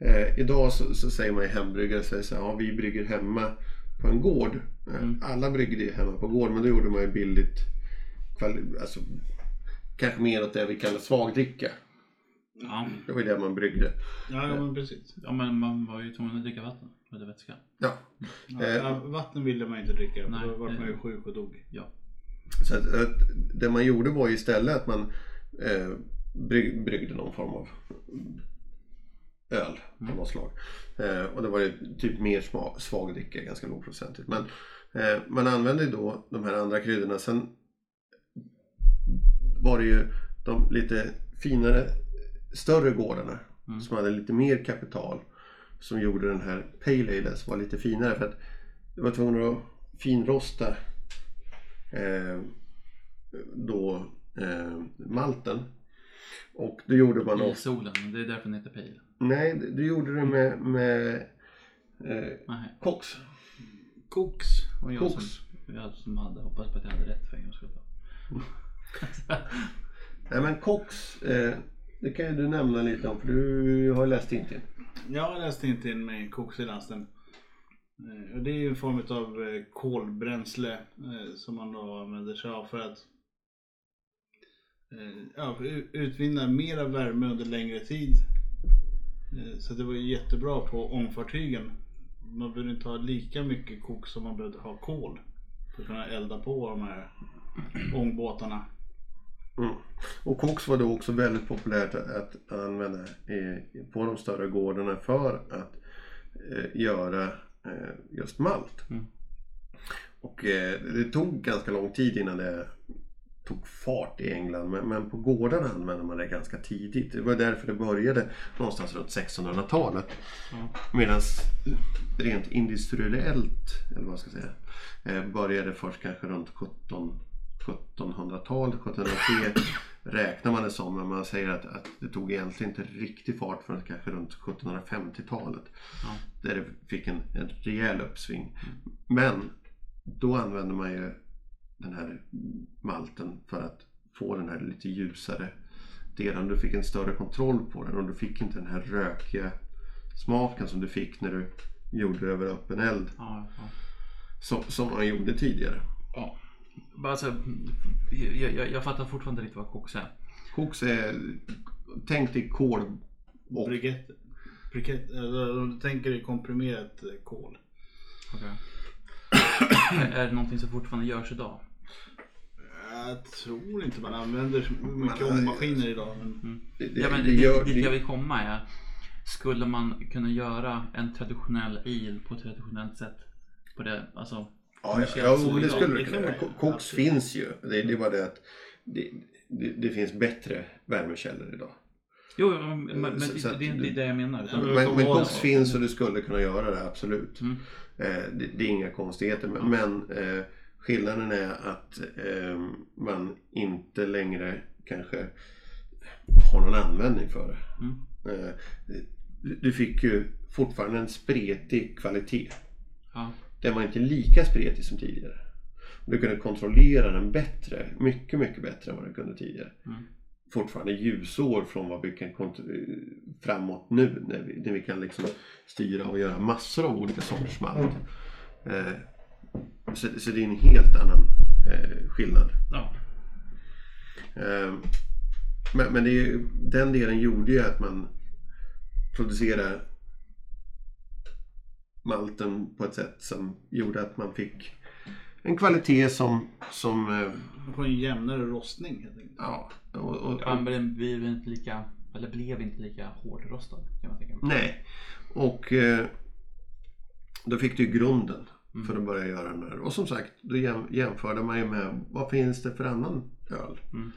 Eh, idag så, så säger man ju hembryggare, så, så, här, ja, vi brygger hemma på en gård. Eh, Mm. Alla bryggde ju hemma på gård men då gjorde man ju billigt, alltså, kanske mer åt det vi kallar svagdricka. Ja. Det var ju det man bryggde. Ja, ja men precis. ja, men man var ju tvungen att dricka vatten. Eller vätska. Ja. Ja, Eh. ja, vatten ville man inte dricka. Nej, då var man ju det- sjuk och dog. Ja. Så att, att det man gjorde var istället att man eh, bryg, bryggde någon form av öl av något slag. Eh, och det var ju typ mer sma, svag dricka, ganska lågprocentigt. Men eh, man använde ju då de här andra kryddorna. Sen var det ju de lite finare, större gårdarna Mm. som hade lite mer kapital som gjorde den här Pale Ale som var lite finare för att det var tvungen att finrosta eh, då eh, malten. Och då gjorde man I solen, det är därför den heter pale. nej, du gjorde det med, med eh, koks. Koks. Och jag Koks. som, jag som hade hoppats på att jag hade rätt för en gångs skull. Nej men koks, eh, det kan ju du nämna lite om för du har läst in till. Jag har läst Tintin med koks i lasten. Eh, och Det är ju en form av eh, kolbränsle eh, som man då använder sig av för att eh, ja, utvinna mera värme under längre tid. Eh, Så det var ju jättebra på ångfartygen. Man behövde inte ha lika mycket koks som man behövde ha kol för att kunna elda på de här ångbåtarna. Mm. Och koks var då också väldigt populärt att, använda på de större gårdarna för att eh, göra eh, just malt. Mm. Och eh, det tog ganska lång tid innan det tog fart i England men, på gårdarna använde man det ganska tidigt. Det var därför det började någonstans runt 1600-talet. Ja. Medan rent industriellt, eller vad ska säga, eh, började först kanske runt 17 1700-talet, 1703 räknar man det som, men man säger att, att det tog egentligen inte riktig fart förrän kanske runt 1750-talet. Ja. Där det fick en, en rejäl uppsving. Men då använde man ju den här malten för att få den här lite ljusare delen. Du fick en större kontroll på den och du fick inte den här rökiga smaken som du fick när du gjorde över öppen eld Ja, ja. som, som man gjorde tidigare. ja. Bara så, jag, jag, jag fattar fortfarande inte riktigt vad koks är. Koks är, tänk dig kol och Brikett, brikett, eller om du tänker dig komprimerat eh, kol. Okej. är, det någonting som fortfarande görs idag? Jag tror inte man använder så mycket Man- ångmaskiner idag. Men det, det, Ja, men det gör, dit jag det, vill komma är, skulle man kunna göra en traditionell ale på ett traditionellt sätt? På det, alltså, ja, ja, ja, men det skulle det det kunna. Koks absolut. finns ju. Det, det är bara det att det, det, det finns bättre värmekällor idag. Jo, jo, men, men Så- det, så att det är det jag menar. Men, men vara koks så. finns och du skulle kunna göra det, absolut. Mm. Eh, det, det är inga konstigheter. Men, men eh, skillnaden är att eh, man inte längre kanske har någon användning för det. Mm. Eh, du- du fick ju fortfarande en spretig kvalitet. Ja. Den var inte lika spretig som tidigare. Du kunde kontrollera den bättre, mycket, mycket bättre än vad du kunde tidigare. Mm. Fortfarande ljusår från vad vi kan framåt nu när vi, när vi kan liksom styra och göra massor av olika sorters malt. Eh, så, så det är en helt annan eh, skillnad. Ja. Eh, men men det är, den delen gjorde ju att man producerade malten på ett sätt som gjorde att man fick en kvalitet som, som eh, man får en jämnare rostning helt enkelt. ja, och, och, Ja, men den blev inte lika, eller blev inte lika hårdrostad kan man tänka mig. nej. Och eh, då fick du ju grunden Mm. för att börja göra den här. Och som sagt, då jäm, jämförde man ju med vad finns det för annan öl? Mm.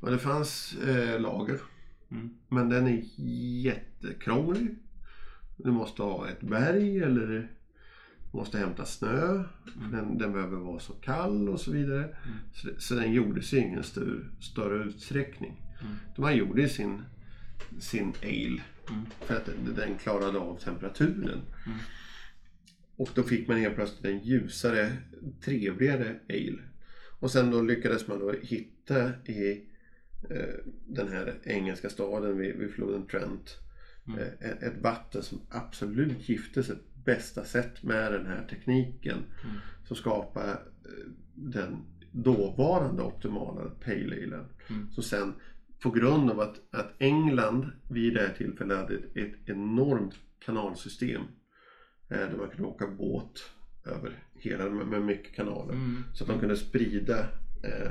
Och det fanns eh, lager. Mm. Men den är jättekrånglig. Du måste ha ett berg eller du måste hämta snö. Den, den behöver vara så kall och så vidare. Så, så den gjordes i ingen större, större utsträckning. Mm. Man gjorde sin, sin ale Mm. för att den, den klarade av temperaturen. Mm. Och då fick man helt plötsligt en ljusare, trevligare ale. Och sen då lyckades man då hitta i eh, den här engelska staden vid, vid floden Trent Mm. eh, ett, vatten som absolut gifte sig bästa sätt med den här tekniken Mm. som skapade eh, den dåvarande optimala pale alen. Mm. Så sen på grund av att, att England vid det här tillfället hade ett, ett enormt kanalsystem eh, där man kunde åka båt över hela med, med mycket kanaler. Mm. Så att de kunde sprida eh,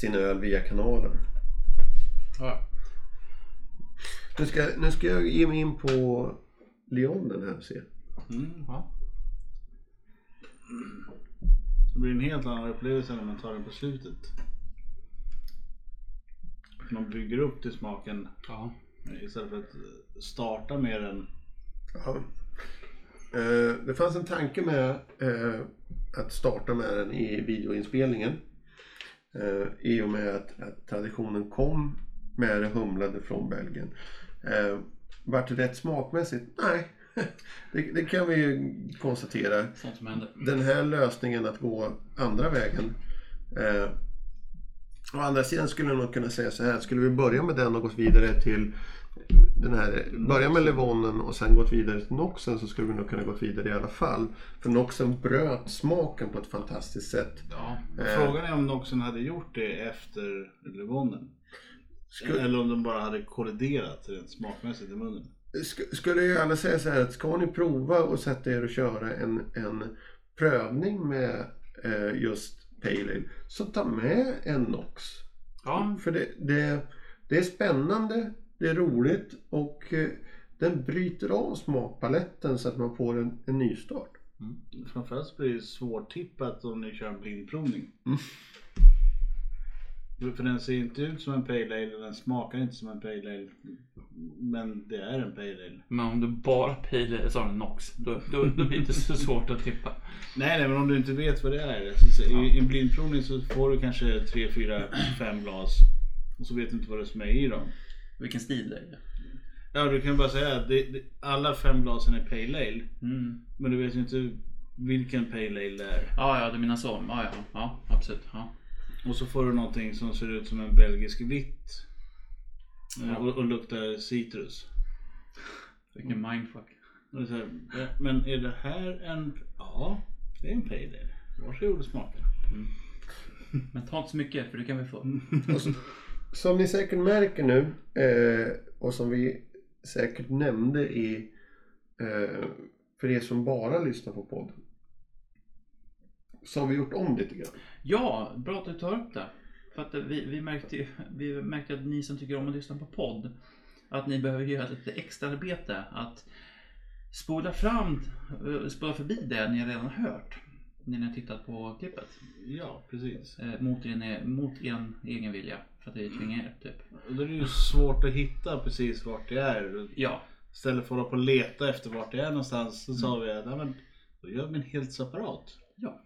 sin öl via kanalen. Ja. Nu ska, nu ska jag ge mig in på Leonen här och se. Mm. Ja. Det blir en helt annan upplevelse när man tar den på slutet. Man bygger upp till smaken ja. istället för att starta med den. Ja. Eh, det fanns en tanke med eh, att starta med den i videoinspelningen. Eh, I och med att, att traditionen kom med det humlade från Belgien. Eh, vart det rätt smakmässigt? Nej, det, det kan vi ju konstatera. Sånt som händer. Den här lösningen att gå andra vägen. Eh, å andra sidan skulle jag nog kunna säga så här. Skulle vi börja med den och gått vidare till den här, börja med Levonen och sen gått vidare till Noxen så skulle vi nog kunna gått vidare i alla fall. För Noxen bröt smaken på ett fantastiskt sätt. Ja. Eh, Frågan är om Noxen hade gjort det efter Levonen. Skulle- Eller om de bara hade kolliderat rent smakmässigt i munnen. Sk- skulle jag gärna säga så här att ska ni prova och sätta er och köra en, en prövning med eh, just Pale Ale så ta med en Nox. Ja. För det, det, det är spännande, det är roligt och eh, den bryter av smakpaletten så att man får en, en nystart. Framförallt så blir det svårtippat om ni kör en blindprovning. Mm. För den ser inte ut som en pale ale och den smakar inte som en pale ale. Men det är en pale ale. Men om du bara pilar, sa du Nox, då, då, då blir det inte så svårt att tippa. Nej, nej, men om du inte vet vad det är. Så, så, i, I en blindprovning så får du kanske 3, 4, 5 glas. Och så vet du inte vad det är som är i dem. Vilken stil det är. Ja, du kan bara säga att det, det, alla fem glasen är pale ale. Mm. Men du vet ju inte vilken pale ale det är. Ja, ja, du menar så. Ja, ja, ja absolut. Ja. Och så får du någonting som ser ut som en belgisk vitt. Ja. Eh, Och, och luktar citrus. Vilken mindfuck. Är så här, "Ja, men är det här en... Ja, det är en ale. Varsågod och smaka. Men ta inte så mycket för det kan vi få. Och så, som ni säkert märker nu eh, och som vi säkert nämnde i eh, för er som bara lyssnar på podden. Så har vi gjort om lite grann. Ja, bra att du tar upp det. För att vi, vi, märkte, vi märkte att ni som tycker om att lyssna på podd, att ni behöver göra lite extra arbete. Att spola fram, eh, spola förbi det ni redan har hört. När ni har tittat på klippet. Ja, precis. Eh, mot, er, mot er egen vilja. För att vi tvingar er, typ. Och då är det ju svårt att hitta precis vart det är. Ja, Istället för att hålla på och leta efter vart det är någonstans så sa vi att då gör vi en helt separat. ja.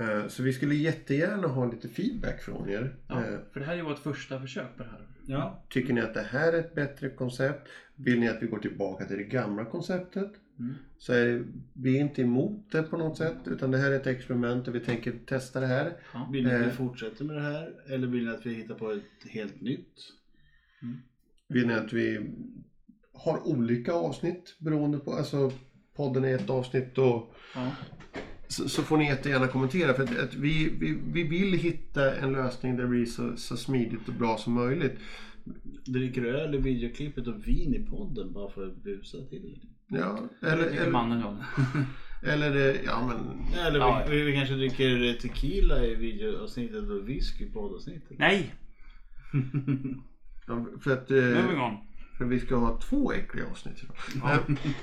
Eh, så vi skulle jättegärna ha lite feedback från er. ja. Eh, För det här är ju vårt första försök på det här. Ja, Tycker ni att det här är ett bättre koncept? Vill ni att vi går tillbaka till det gamla konceptet? Mm. Så är vi är inte emot det på något sätt utan det här är ett experiment och vi tänker testa det här. Ja. vill ni att vi Eh. fortsätter med det här? Eller vill ni att vi hittar på ett helt nytt? Vill ni att vi har olika avsnitt beroende på, alltså podden är ett avsnitt och Ja. Så, så får ni jättegärna kommentera för att, att vi, vi, vi vill hitta en lösning där det blir så, så smidigt och bra som möjligt. Dricker du öl i videoklippet och vin i podden bara för att busa till? Ja, Eller, eller, mannen jag. eller eh, ja men Eller Ja, vi, vi kanske dricker tequila i videoavsnittet och whisky i poddavsnittet. Nej! ja, för att Moving eh, on. för vi ska ha två äckliga avsnitt idag. Nej,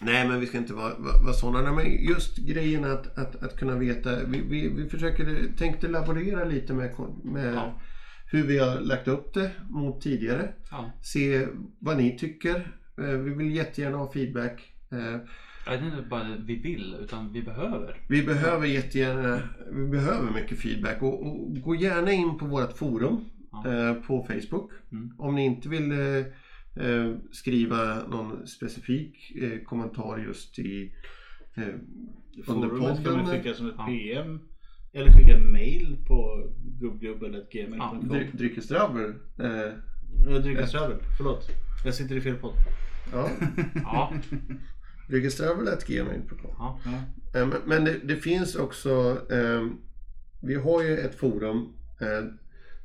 Nej men vi ska inte vara, vara, vara sådana. Men just grejen att, att, att kunna veta. Vi, vi, vi försöker, tänkte laborera lite med, med Ja. hur vi har lagt upp det mot tidigare. Ja. Se vad ni tycker. Eh, Vi vill jättegärna ha feedback. Eh, Ja, Det är inte bara vi vill, utan vi behöver. Vi behöver jättegärna, vi behöver mycket feedback och, och gå gärna in på vårt forum Ja. eh, på Facebook. Mm. Om ni inte vill skriva någon specifik eh, kommentar just i eh, under Forumet kan man podden. skicka som ett Ja. PM. Eller skicka en mail på gubbgubben.gmail.com. Dry, dryckesdrabbel. Eh, dricker Travel, förlåt. Jag sitter i fel podd. ja, Ja. dryckesdrabbel.gmail.com ja. Ja. Eh, Men, men det, det finns också, eh, vi har ju ett forum eh,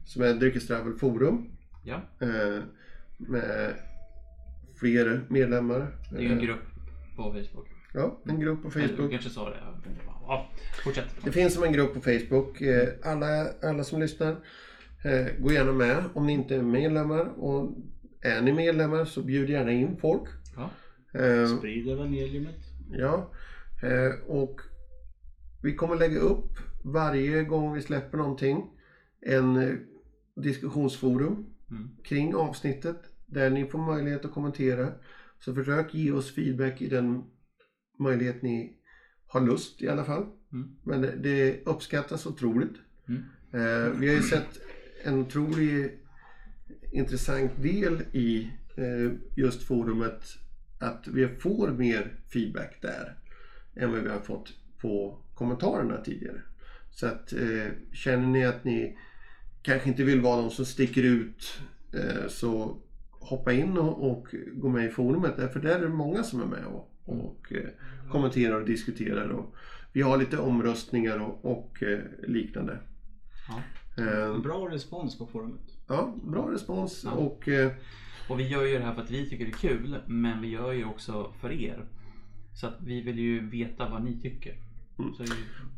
som är Dryckesdrabbel forum. ja. eh, med fler medlemmar. Det är ju en Eh, grupp på Facebook. Ja, en grupp på Facebook. kanske sa det. Jag ja, fortsätt. Det finns som en grupp på Facebook. Eh, Alla, alla som lyssnar, eh, gå gärna med om ni inte är medlemmar. Och är ni medlemmar så bjud gärna in folk. Ja. Sprid evangeliumet. Ja, och vi kommer lägga upp varje gång vi släpper någonting en diskussionsforum Mm. kring avsnittet där ni får möjlighet att kommentera. Så försök ge oss feedback i den möjlighet ni har lust i alla fall. Mm. Men det, det uppskattas otroligt. Mm. Eh, vi har ju sett en otroligt intressant del i eh, just forumet att vi får mer feedback där än vad vi har fått på kommentarerna tidigare. Så att eh, känner ni att ni kanske inte vill vara de som sticker ut eh, så hoppa in och, och gå med i forumet därför där är det många som är med och, och eh, kommenterar och diskuterar och vi har lite omröstningar och, och eh, liknande. Ja. Eh, Bra respons på forumet. ja, bra respons Ja. och eh, Och vi gör ju det här för att vi tycker det är kul, men vi gör ju också för er. Så att vi vill ju veta vad ni tycker. Mm.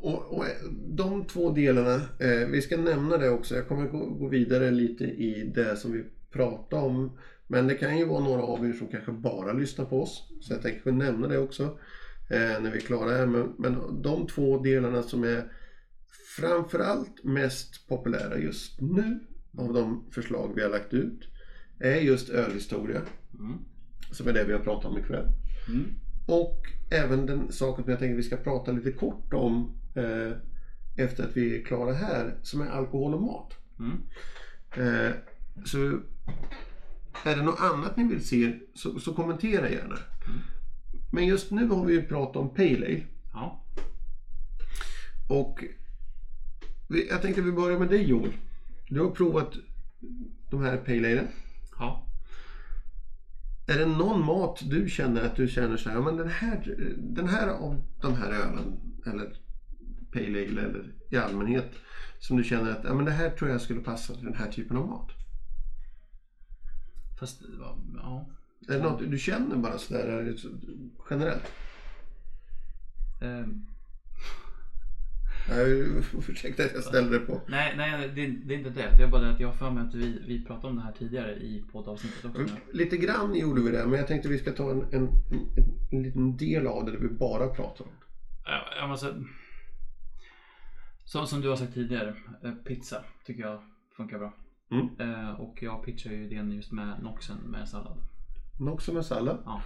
Och, och de två delarna, eh, vi ska nämna det också. Jag kommer gå, gå vidare lite i det som vi pratade om. Men det kan ju vara några av er som kanske bara lyssnar på oss. Så jag tänker nämna det också eh, när vi är klara här. Men, men de två delarna som är framförallt mest populära just nu av de förslag vi har lagt ut är just ölhistoria. Mm. Som är det vi har pratat om ikväll. Mm. Och även den saken som jag tänker vi ska prata lite kort om eh, efter att vi är klara här, som är alkohol och mat. Mm. Eh, så är det något annat ni vill se så, så kommentera gärna. Men just nu har vi ju pratat om Pale Ale. Ja. Och vi, jag tänkte vi börjar med dig Joel. Du har provat de här Pale Ale. Ja. Är det någon mat du känner att du känner så här, men den här, den här av de här ölen eller Pale Ale eller i allmänhet som du känner att ja, men det här tror jag skulle passa till den här typen av mat? Fast, ja. Är det något du känner bara sådär generellt? Ehm, Jag ursäkta att jag ställde det på. nej, nej det, det är inte det. Det är bara det att jag har för mig att vi, vi pratade om det här tidigare i poddavsnittet också. Lite grann gjorde vi det, men jag tänkte vi ska ta en, en, en, en liten del av det där vi bara pratar om. Ja, jag måste... Så, som du har sagt tidigare, eh, pizza tycker jag funkar bra. Mm. Eh, och jag pitchar ju den just med Noxen med sallad. Också med sallad. Ja.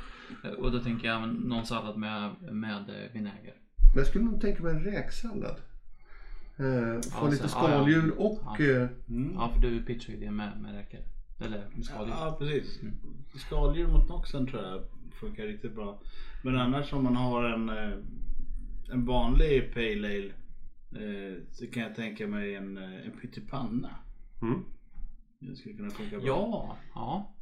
Eh, Och då tänker jag någon sallad med, med eh, vinäger. Men jag skulle nog tänka mig en räksallad. Eh, få Ja, lite så- ja, ja. skaldjur och Ja. Mm. Ja, för du pitchar ju det med, med räkor. Eller med skaldjur. Ja, precis. Mm. Skaldjur mot noxen tror jag funkar riktigt bra. Men annars om man har en, en vanlig pale ale så kan jag tänka mig en, en pyttipanna. mm. Skulle kunna funka bra. Ja, ja.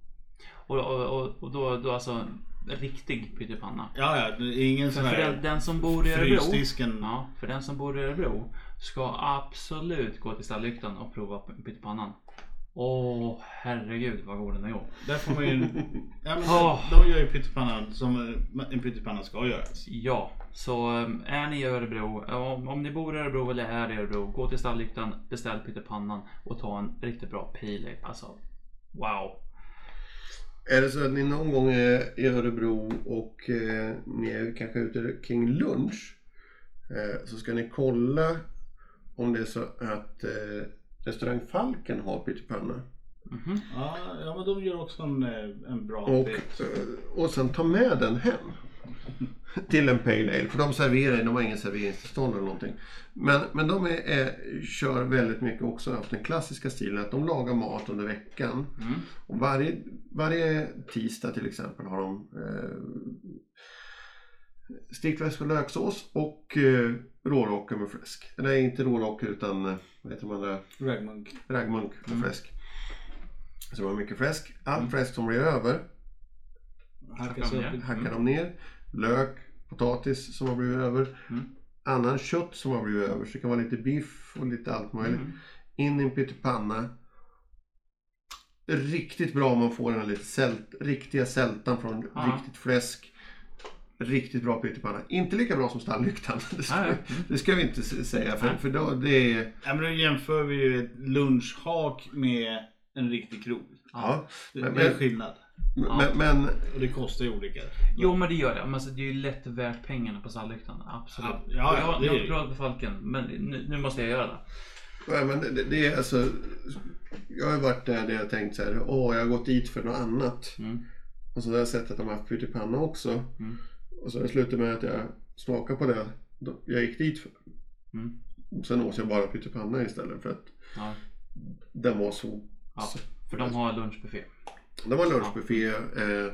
Och, och, och, då, då alltså riktig pyttipanna. Ja, ja, ingen sån för den, här den som bor i Örebro. Ja, för den som bor i Örebro ska absolut gå till Stalllyktan och prova pyttipannan. Åh herregud vad god den är god. Där får man ju... Ja, men Åh. De gör ju pyttipannan som eh, en pyttipanna ska göras. Ja, så um, är ni i Örebro, om, om ni bor i Örebro eller är i Örebro, gå till Stalllyktan, beställ pyttipannan och ta en riktigt bra pale ale. Alltså, wow. Är det så att ni någon gång är i Örebro och eh, ni är kanske ute kring lunch eh, så ska ni kolla om det är så att eh, restaurang Falken har pyttipanna. Mhm. Ja, ja men de gör också en, eh, en bra Och, pit. eh, och sen ta med den hem. Till en Pale Ale. För de serverar, de har ingen serveringstillstånd eller någonting. Men, men de är, är, kör väldigt mycket också haft den klassiska stilen att de lagar mat under veckan. Mm. Och varje, varje tisdag till exempel har de eh, stekfläsk och löksås och eh, rårocker med fläsk. Nej, inte rårocker utan eh, vad heter de andra? Ragmunk. Raggmunk med Mm. fläsk. Så det var mycket fläsk. All fläsk som blir över Hackas de i- hackar de ner. Lök, potatis som har blivit över. Mm. Annan kött som har blivit över. Så det kan vara lite biff och lite allt möjligt. Mm. In i en pyttipanna. Riktigt bra om man får den här lite sält, riktiga sältan från Ja. riktigt fläsk. Riktigt bra pyttipanna. Inte lika bra som stalllyktan. Det ska, Nej, vi- det ska vi inte säga. För, Nej. för då, det är... Ja, men då jämför vi ju ett lunchhak med en riktig krog. Ja, Det men, det är skillnad. men, men Och det kostar ju olika. Jo men det gör det. Men alltså, det är ju lätt värt pengarna på stalllyktan. Absolut. Ja, ja, jag, det jag har provat med Falken. Men nu, nu måste jag göra det. Ja, men det, det är alltså... Jag har varit där, där jag tänkt så här, åh jag har gått dit för något annat. Mm. Och så har jag sett att de har haft pyttipanna också. Mm. Och så har det slutat med att jag smakade på det jag gick dit för. Mm. Sen åt jag bara pyttipanna istället för att Ja. den var så... Ja. För de har lunchbuffé. det var lunchbuffé. Eh,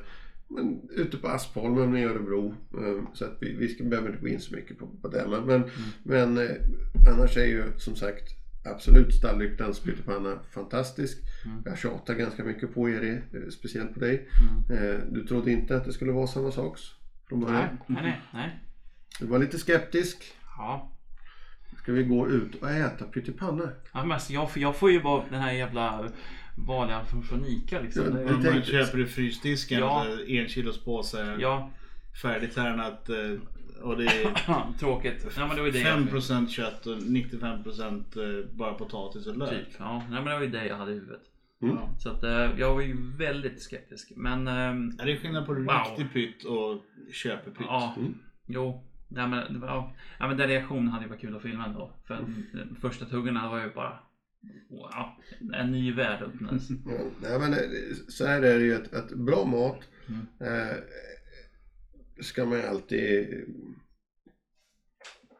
men ute på Aspholmen i Örebro. Eh, så att vi, vi ska, behöver inte gå in så mycket på, på det. Men, men, men eh, annars är ju som sagt absolut Stalllyktans pyttipanna fantastisk. Mm. Jag tjatar ganska mycket på er, eh, speciellt på dig. Mm. Du trodde inte att det skulle vara samma sak från början. Nej, nej, nej. nej. Du var lite skeptisk. Ja. Ska vi gå ut och äta pyttipanna? Ja, men alltså, jag, får- jag får ju bara den här jävla vanliga från, Ica liksom. Ja, Det- det- Man köper i frysdisken Ja. en kilos påse Ja, färdigtärnat eh, och det är tråkigt. Ja, men det var det jag- 5% kött och 95% eh, bara potatis och lök. Typ. Ja, nej, men det var ju det jag hade i huvudet. Mm. Så att eh, jag var ju väldigt skeptisk. Men ehm, Ja, det är skillnad på Wow. riktig pytt och köpepytt. ja, Mm. jo. Nej, men, det var- ja, ja, men den reaktionen hade ju varit kul att filma ändå. För de första tuggorna var ju bara wow, en ny värld öppnades. Ja, nej, men eh, så här är det ju att, att bra mat Mm. eh, ska man ju alltid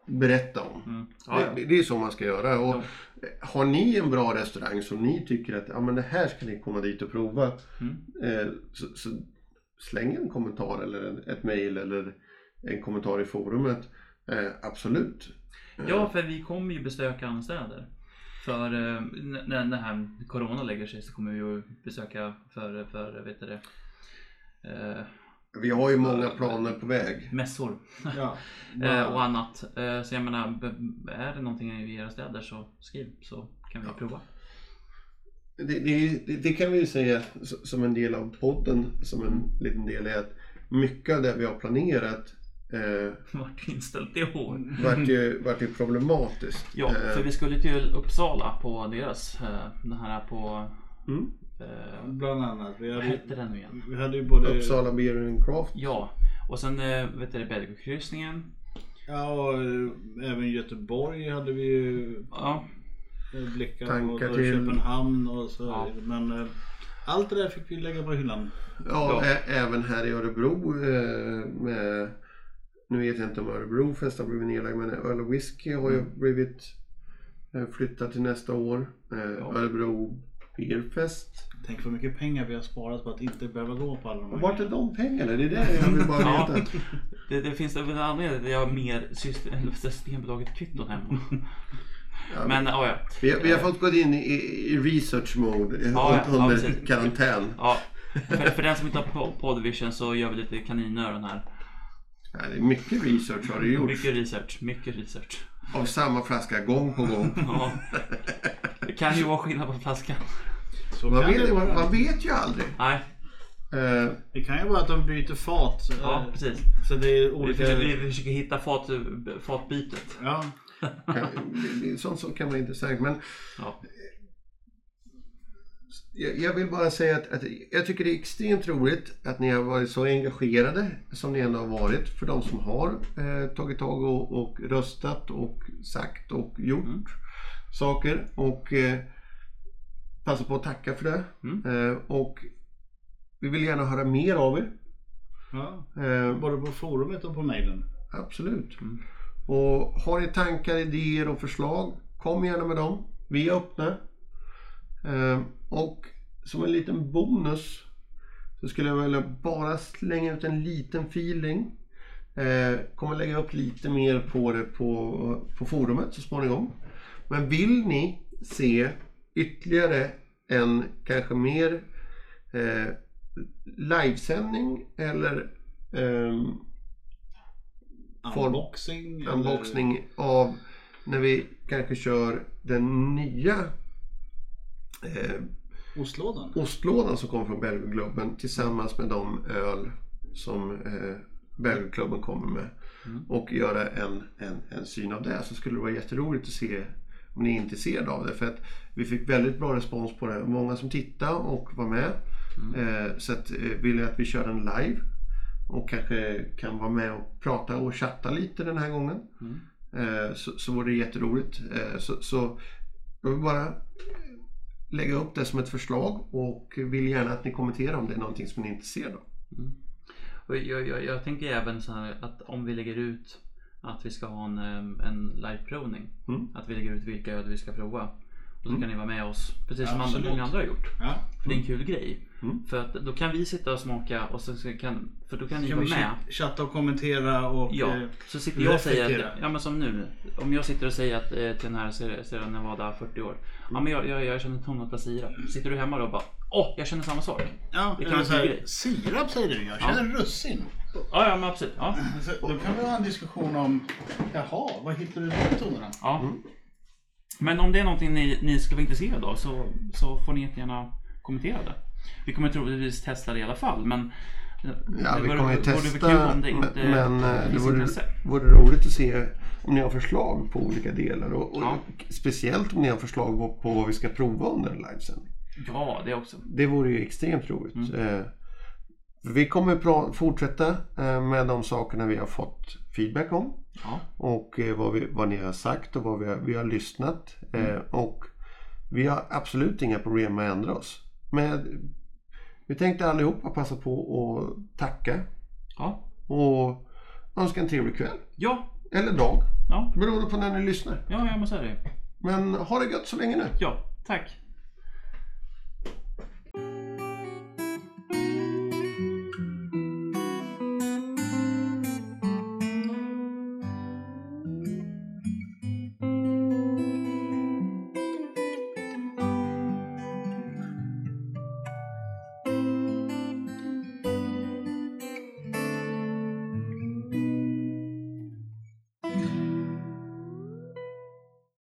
berätta om. Mm. Ja, ja. Det, det är så man ska göra. Och Ja. Har ni en bra restaurang som ni tycker att ja, men det här ska ni komma dit och prova. Mm. Eh, så, så släng en kommentar eller en, ett mejl eller en kommentar i forumet. Eh, absolut. Ja, för vi kommer ju besöka andra städer. För eh, när det här Corona lägger sig så kommer vi ju besöka för, för vet du det, Vi har ju många planer på väg. mässor Ja. eh, och annat. Eh, så jag menar, är det någonting i era städer så skriv så kan vi prova. Det, det, det, det kan vi ju säga som en del av podden, som en liten del är att mycket av det vi har planerat eh, Vart inställt i år. vart, ju, vart ju problematiskt. Ja, Eh, för vi skulle till Uppsala på deras, eh, den här på, mm. Eh, Bland annat. Vi vad hade, hette den nu igen? vi hade ju både... Uppsala Beer and Craft. Ja, och sen eh, vet du det, Belgokryssningen. Ja, och eh, även Göteborg hade vi ju Ja, eh, blickar Tankar och, och till- Köpenhamn och så Ja. Men allt det där fick vi lägga på hyllan. Ja, Ja. Även här i Örebro med, nu vet jag inte om Örebro fest har blivit nedlagd, men öl och whisky har ju blivit eh, flyttat till nästa år. Ja. Örebro Beerfest. Tänk för mycket pengar vi har sparat på att inte behöva gå på alla de här Och vart är de pengarna? Det är det jag vill bara Ja. veta. det, det finns väl en anledning till att jag har mer system, eller Systembolaget kvitton hemma. Ja, Men ja, ja. vi, har- vi har fått gå in i, i research mode Ja, ja, under karantän. ja. För, för den som inte har po- Podvision så gör vi lite kaninöron här. Ja, det är mycket research har det gjorts. Mycket research, mycket research. Av samma flaska gång på gång. Ja. Det kan ju vara skillnad på flaskan. Så Man kan vet, det, man, man vet ju aldrig. Nej, Eh, det kan ju vara att de byter fat. eh, ja precis. Så det är Vi olika... försöker, vi försöker hitta fat, fatbytet. Ja, kan, det- det- sånt som kan vara intressant. Men Ja. jag, jag vill bara säga att, att jag tycker det är extremt roligt att ni har varit så engagerade som ni ändå har varit. För de som har eh, tagit tag och, och röstat och sagt och gjort Mm. saker. Och eh, passa på att tacka för det. Mm. Eh, och vi vill gärna höra mer av er. ja. Eh, Både på forumet och på mejlen. Absolut. Mm. Och har ni tankar, idéer och förslag, kom gärna med dem. Vi är öppna. Eh, och som en liten bonus så skulle jag vilja bara slänga ut en liten feeling. Eh, kommer lägga upp lite mer på det på, på forumet så småningom. Men vill ni se ytterligare en kanske mer eh, livesändning eller Form- Unboxing. eller- unboxning av när vi kanske kör den nya eh, Ostlådan. ostlådan som kommer från Belgioglobben tillsammans med de öl som eh, Bögelklubben kommer med Mm. och göra en, en, en syn av det så skulle det vara jätteroligt att se om ni är intresserade av det. För att vi fick väldigt bra respons på det. Många som tittade och var med. Eh, så att, eh, vill jag att vi kör en live och kanske kan vara med och prata och chatta lite den här gången. Mm. Eh, så, så vore det jätteroligt. Eh, så, så jag vill bara lägga upp det som ett förslag och vill gärna att ni kommenterar om det är någonting som ni är intresserade av. Och jag, jag, jag tänker även så här att om vi lägger ut att vi ska ha en, em, en liveprovning. Mm. Att vi lägger ut vilka öl vi ska prova. Och så kan ni vara med oss precis som andra, Absolut. många andra har gjort. Ja. För det är en kul grej. Mm. För att då kan vi sitta och smaka och så så kan, för då kan ni Kan vara med. ch- chatta och kommentera och... Ja, eh, så sitter jag och säger att, ja men som nu. Om jag sitter och säger att eh, till den här Sierra Sierra Nevada 40 år. Ja men jag, jag, jag känner tonat på sirap. Sitter du hemma då och bara, åh jag känner samma sak. Ja, Det kan vara så här, en grej. sirap säger du. Jag känner russin. Ja ja men absolut. Ja. Så, då kan vi ha en diskussion om, jaha, vad hittar du de tonerna? ja. Men om det är någonting ni, ni skulle vara intresserade av så, så får ni jättegärna kommentera det. Vi kommer troligtvis testa det i alla fall men Ja, det vi kommer ju testa. det inte men eh, det vore, vore roligt att se om ni har förslag på olika delar. Och, och Ja. Speciellt om ni har förslag på, på vad vi ska prova under en livesändning. Ja, det också. Det vore ju extremt roligt. Mm. Eh, vi kommer fortsätta eh, med de sakerna vi har fått feedback om. Ja. Och eh, vad, vi, vad ni har sagt och vad vi har, vi har lyssnat. Eh, Mm. och vi har absolut inga problem med att ändra oss. Men vi tänkte allihopa passa på att tacka Ja. och önska en trevlig kväll. Ja. Eller dag. Ja. Beroende på när ni lyssnar. Ja, jag måste säga det. Men ha det gött så länge nu. Ja, tack.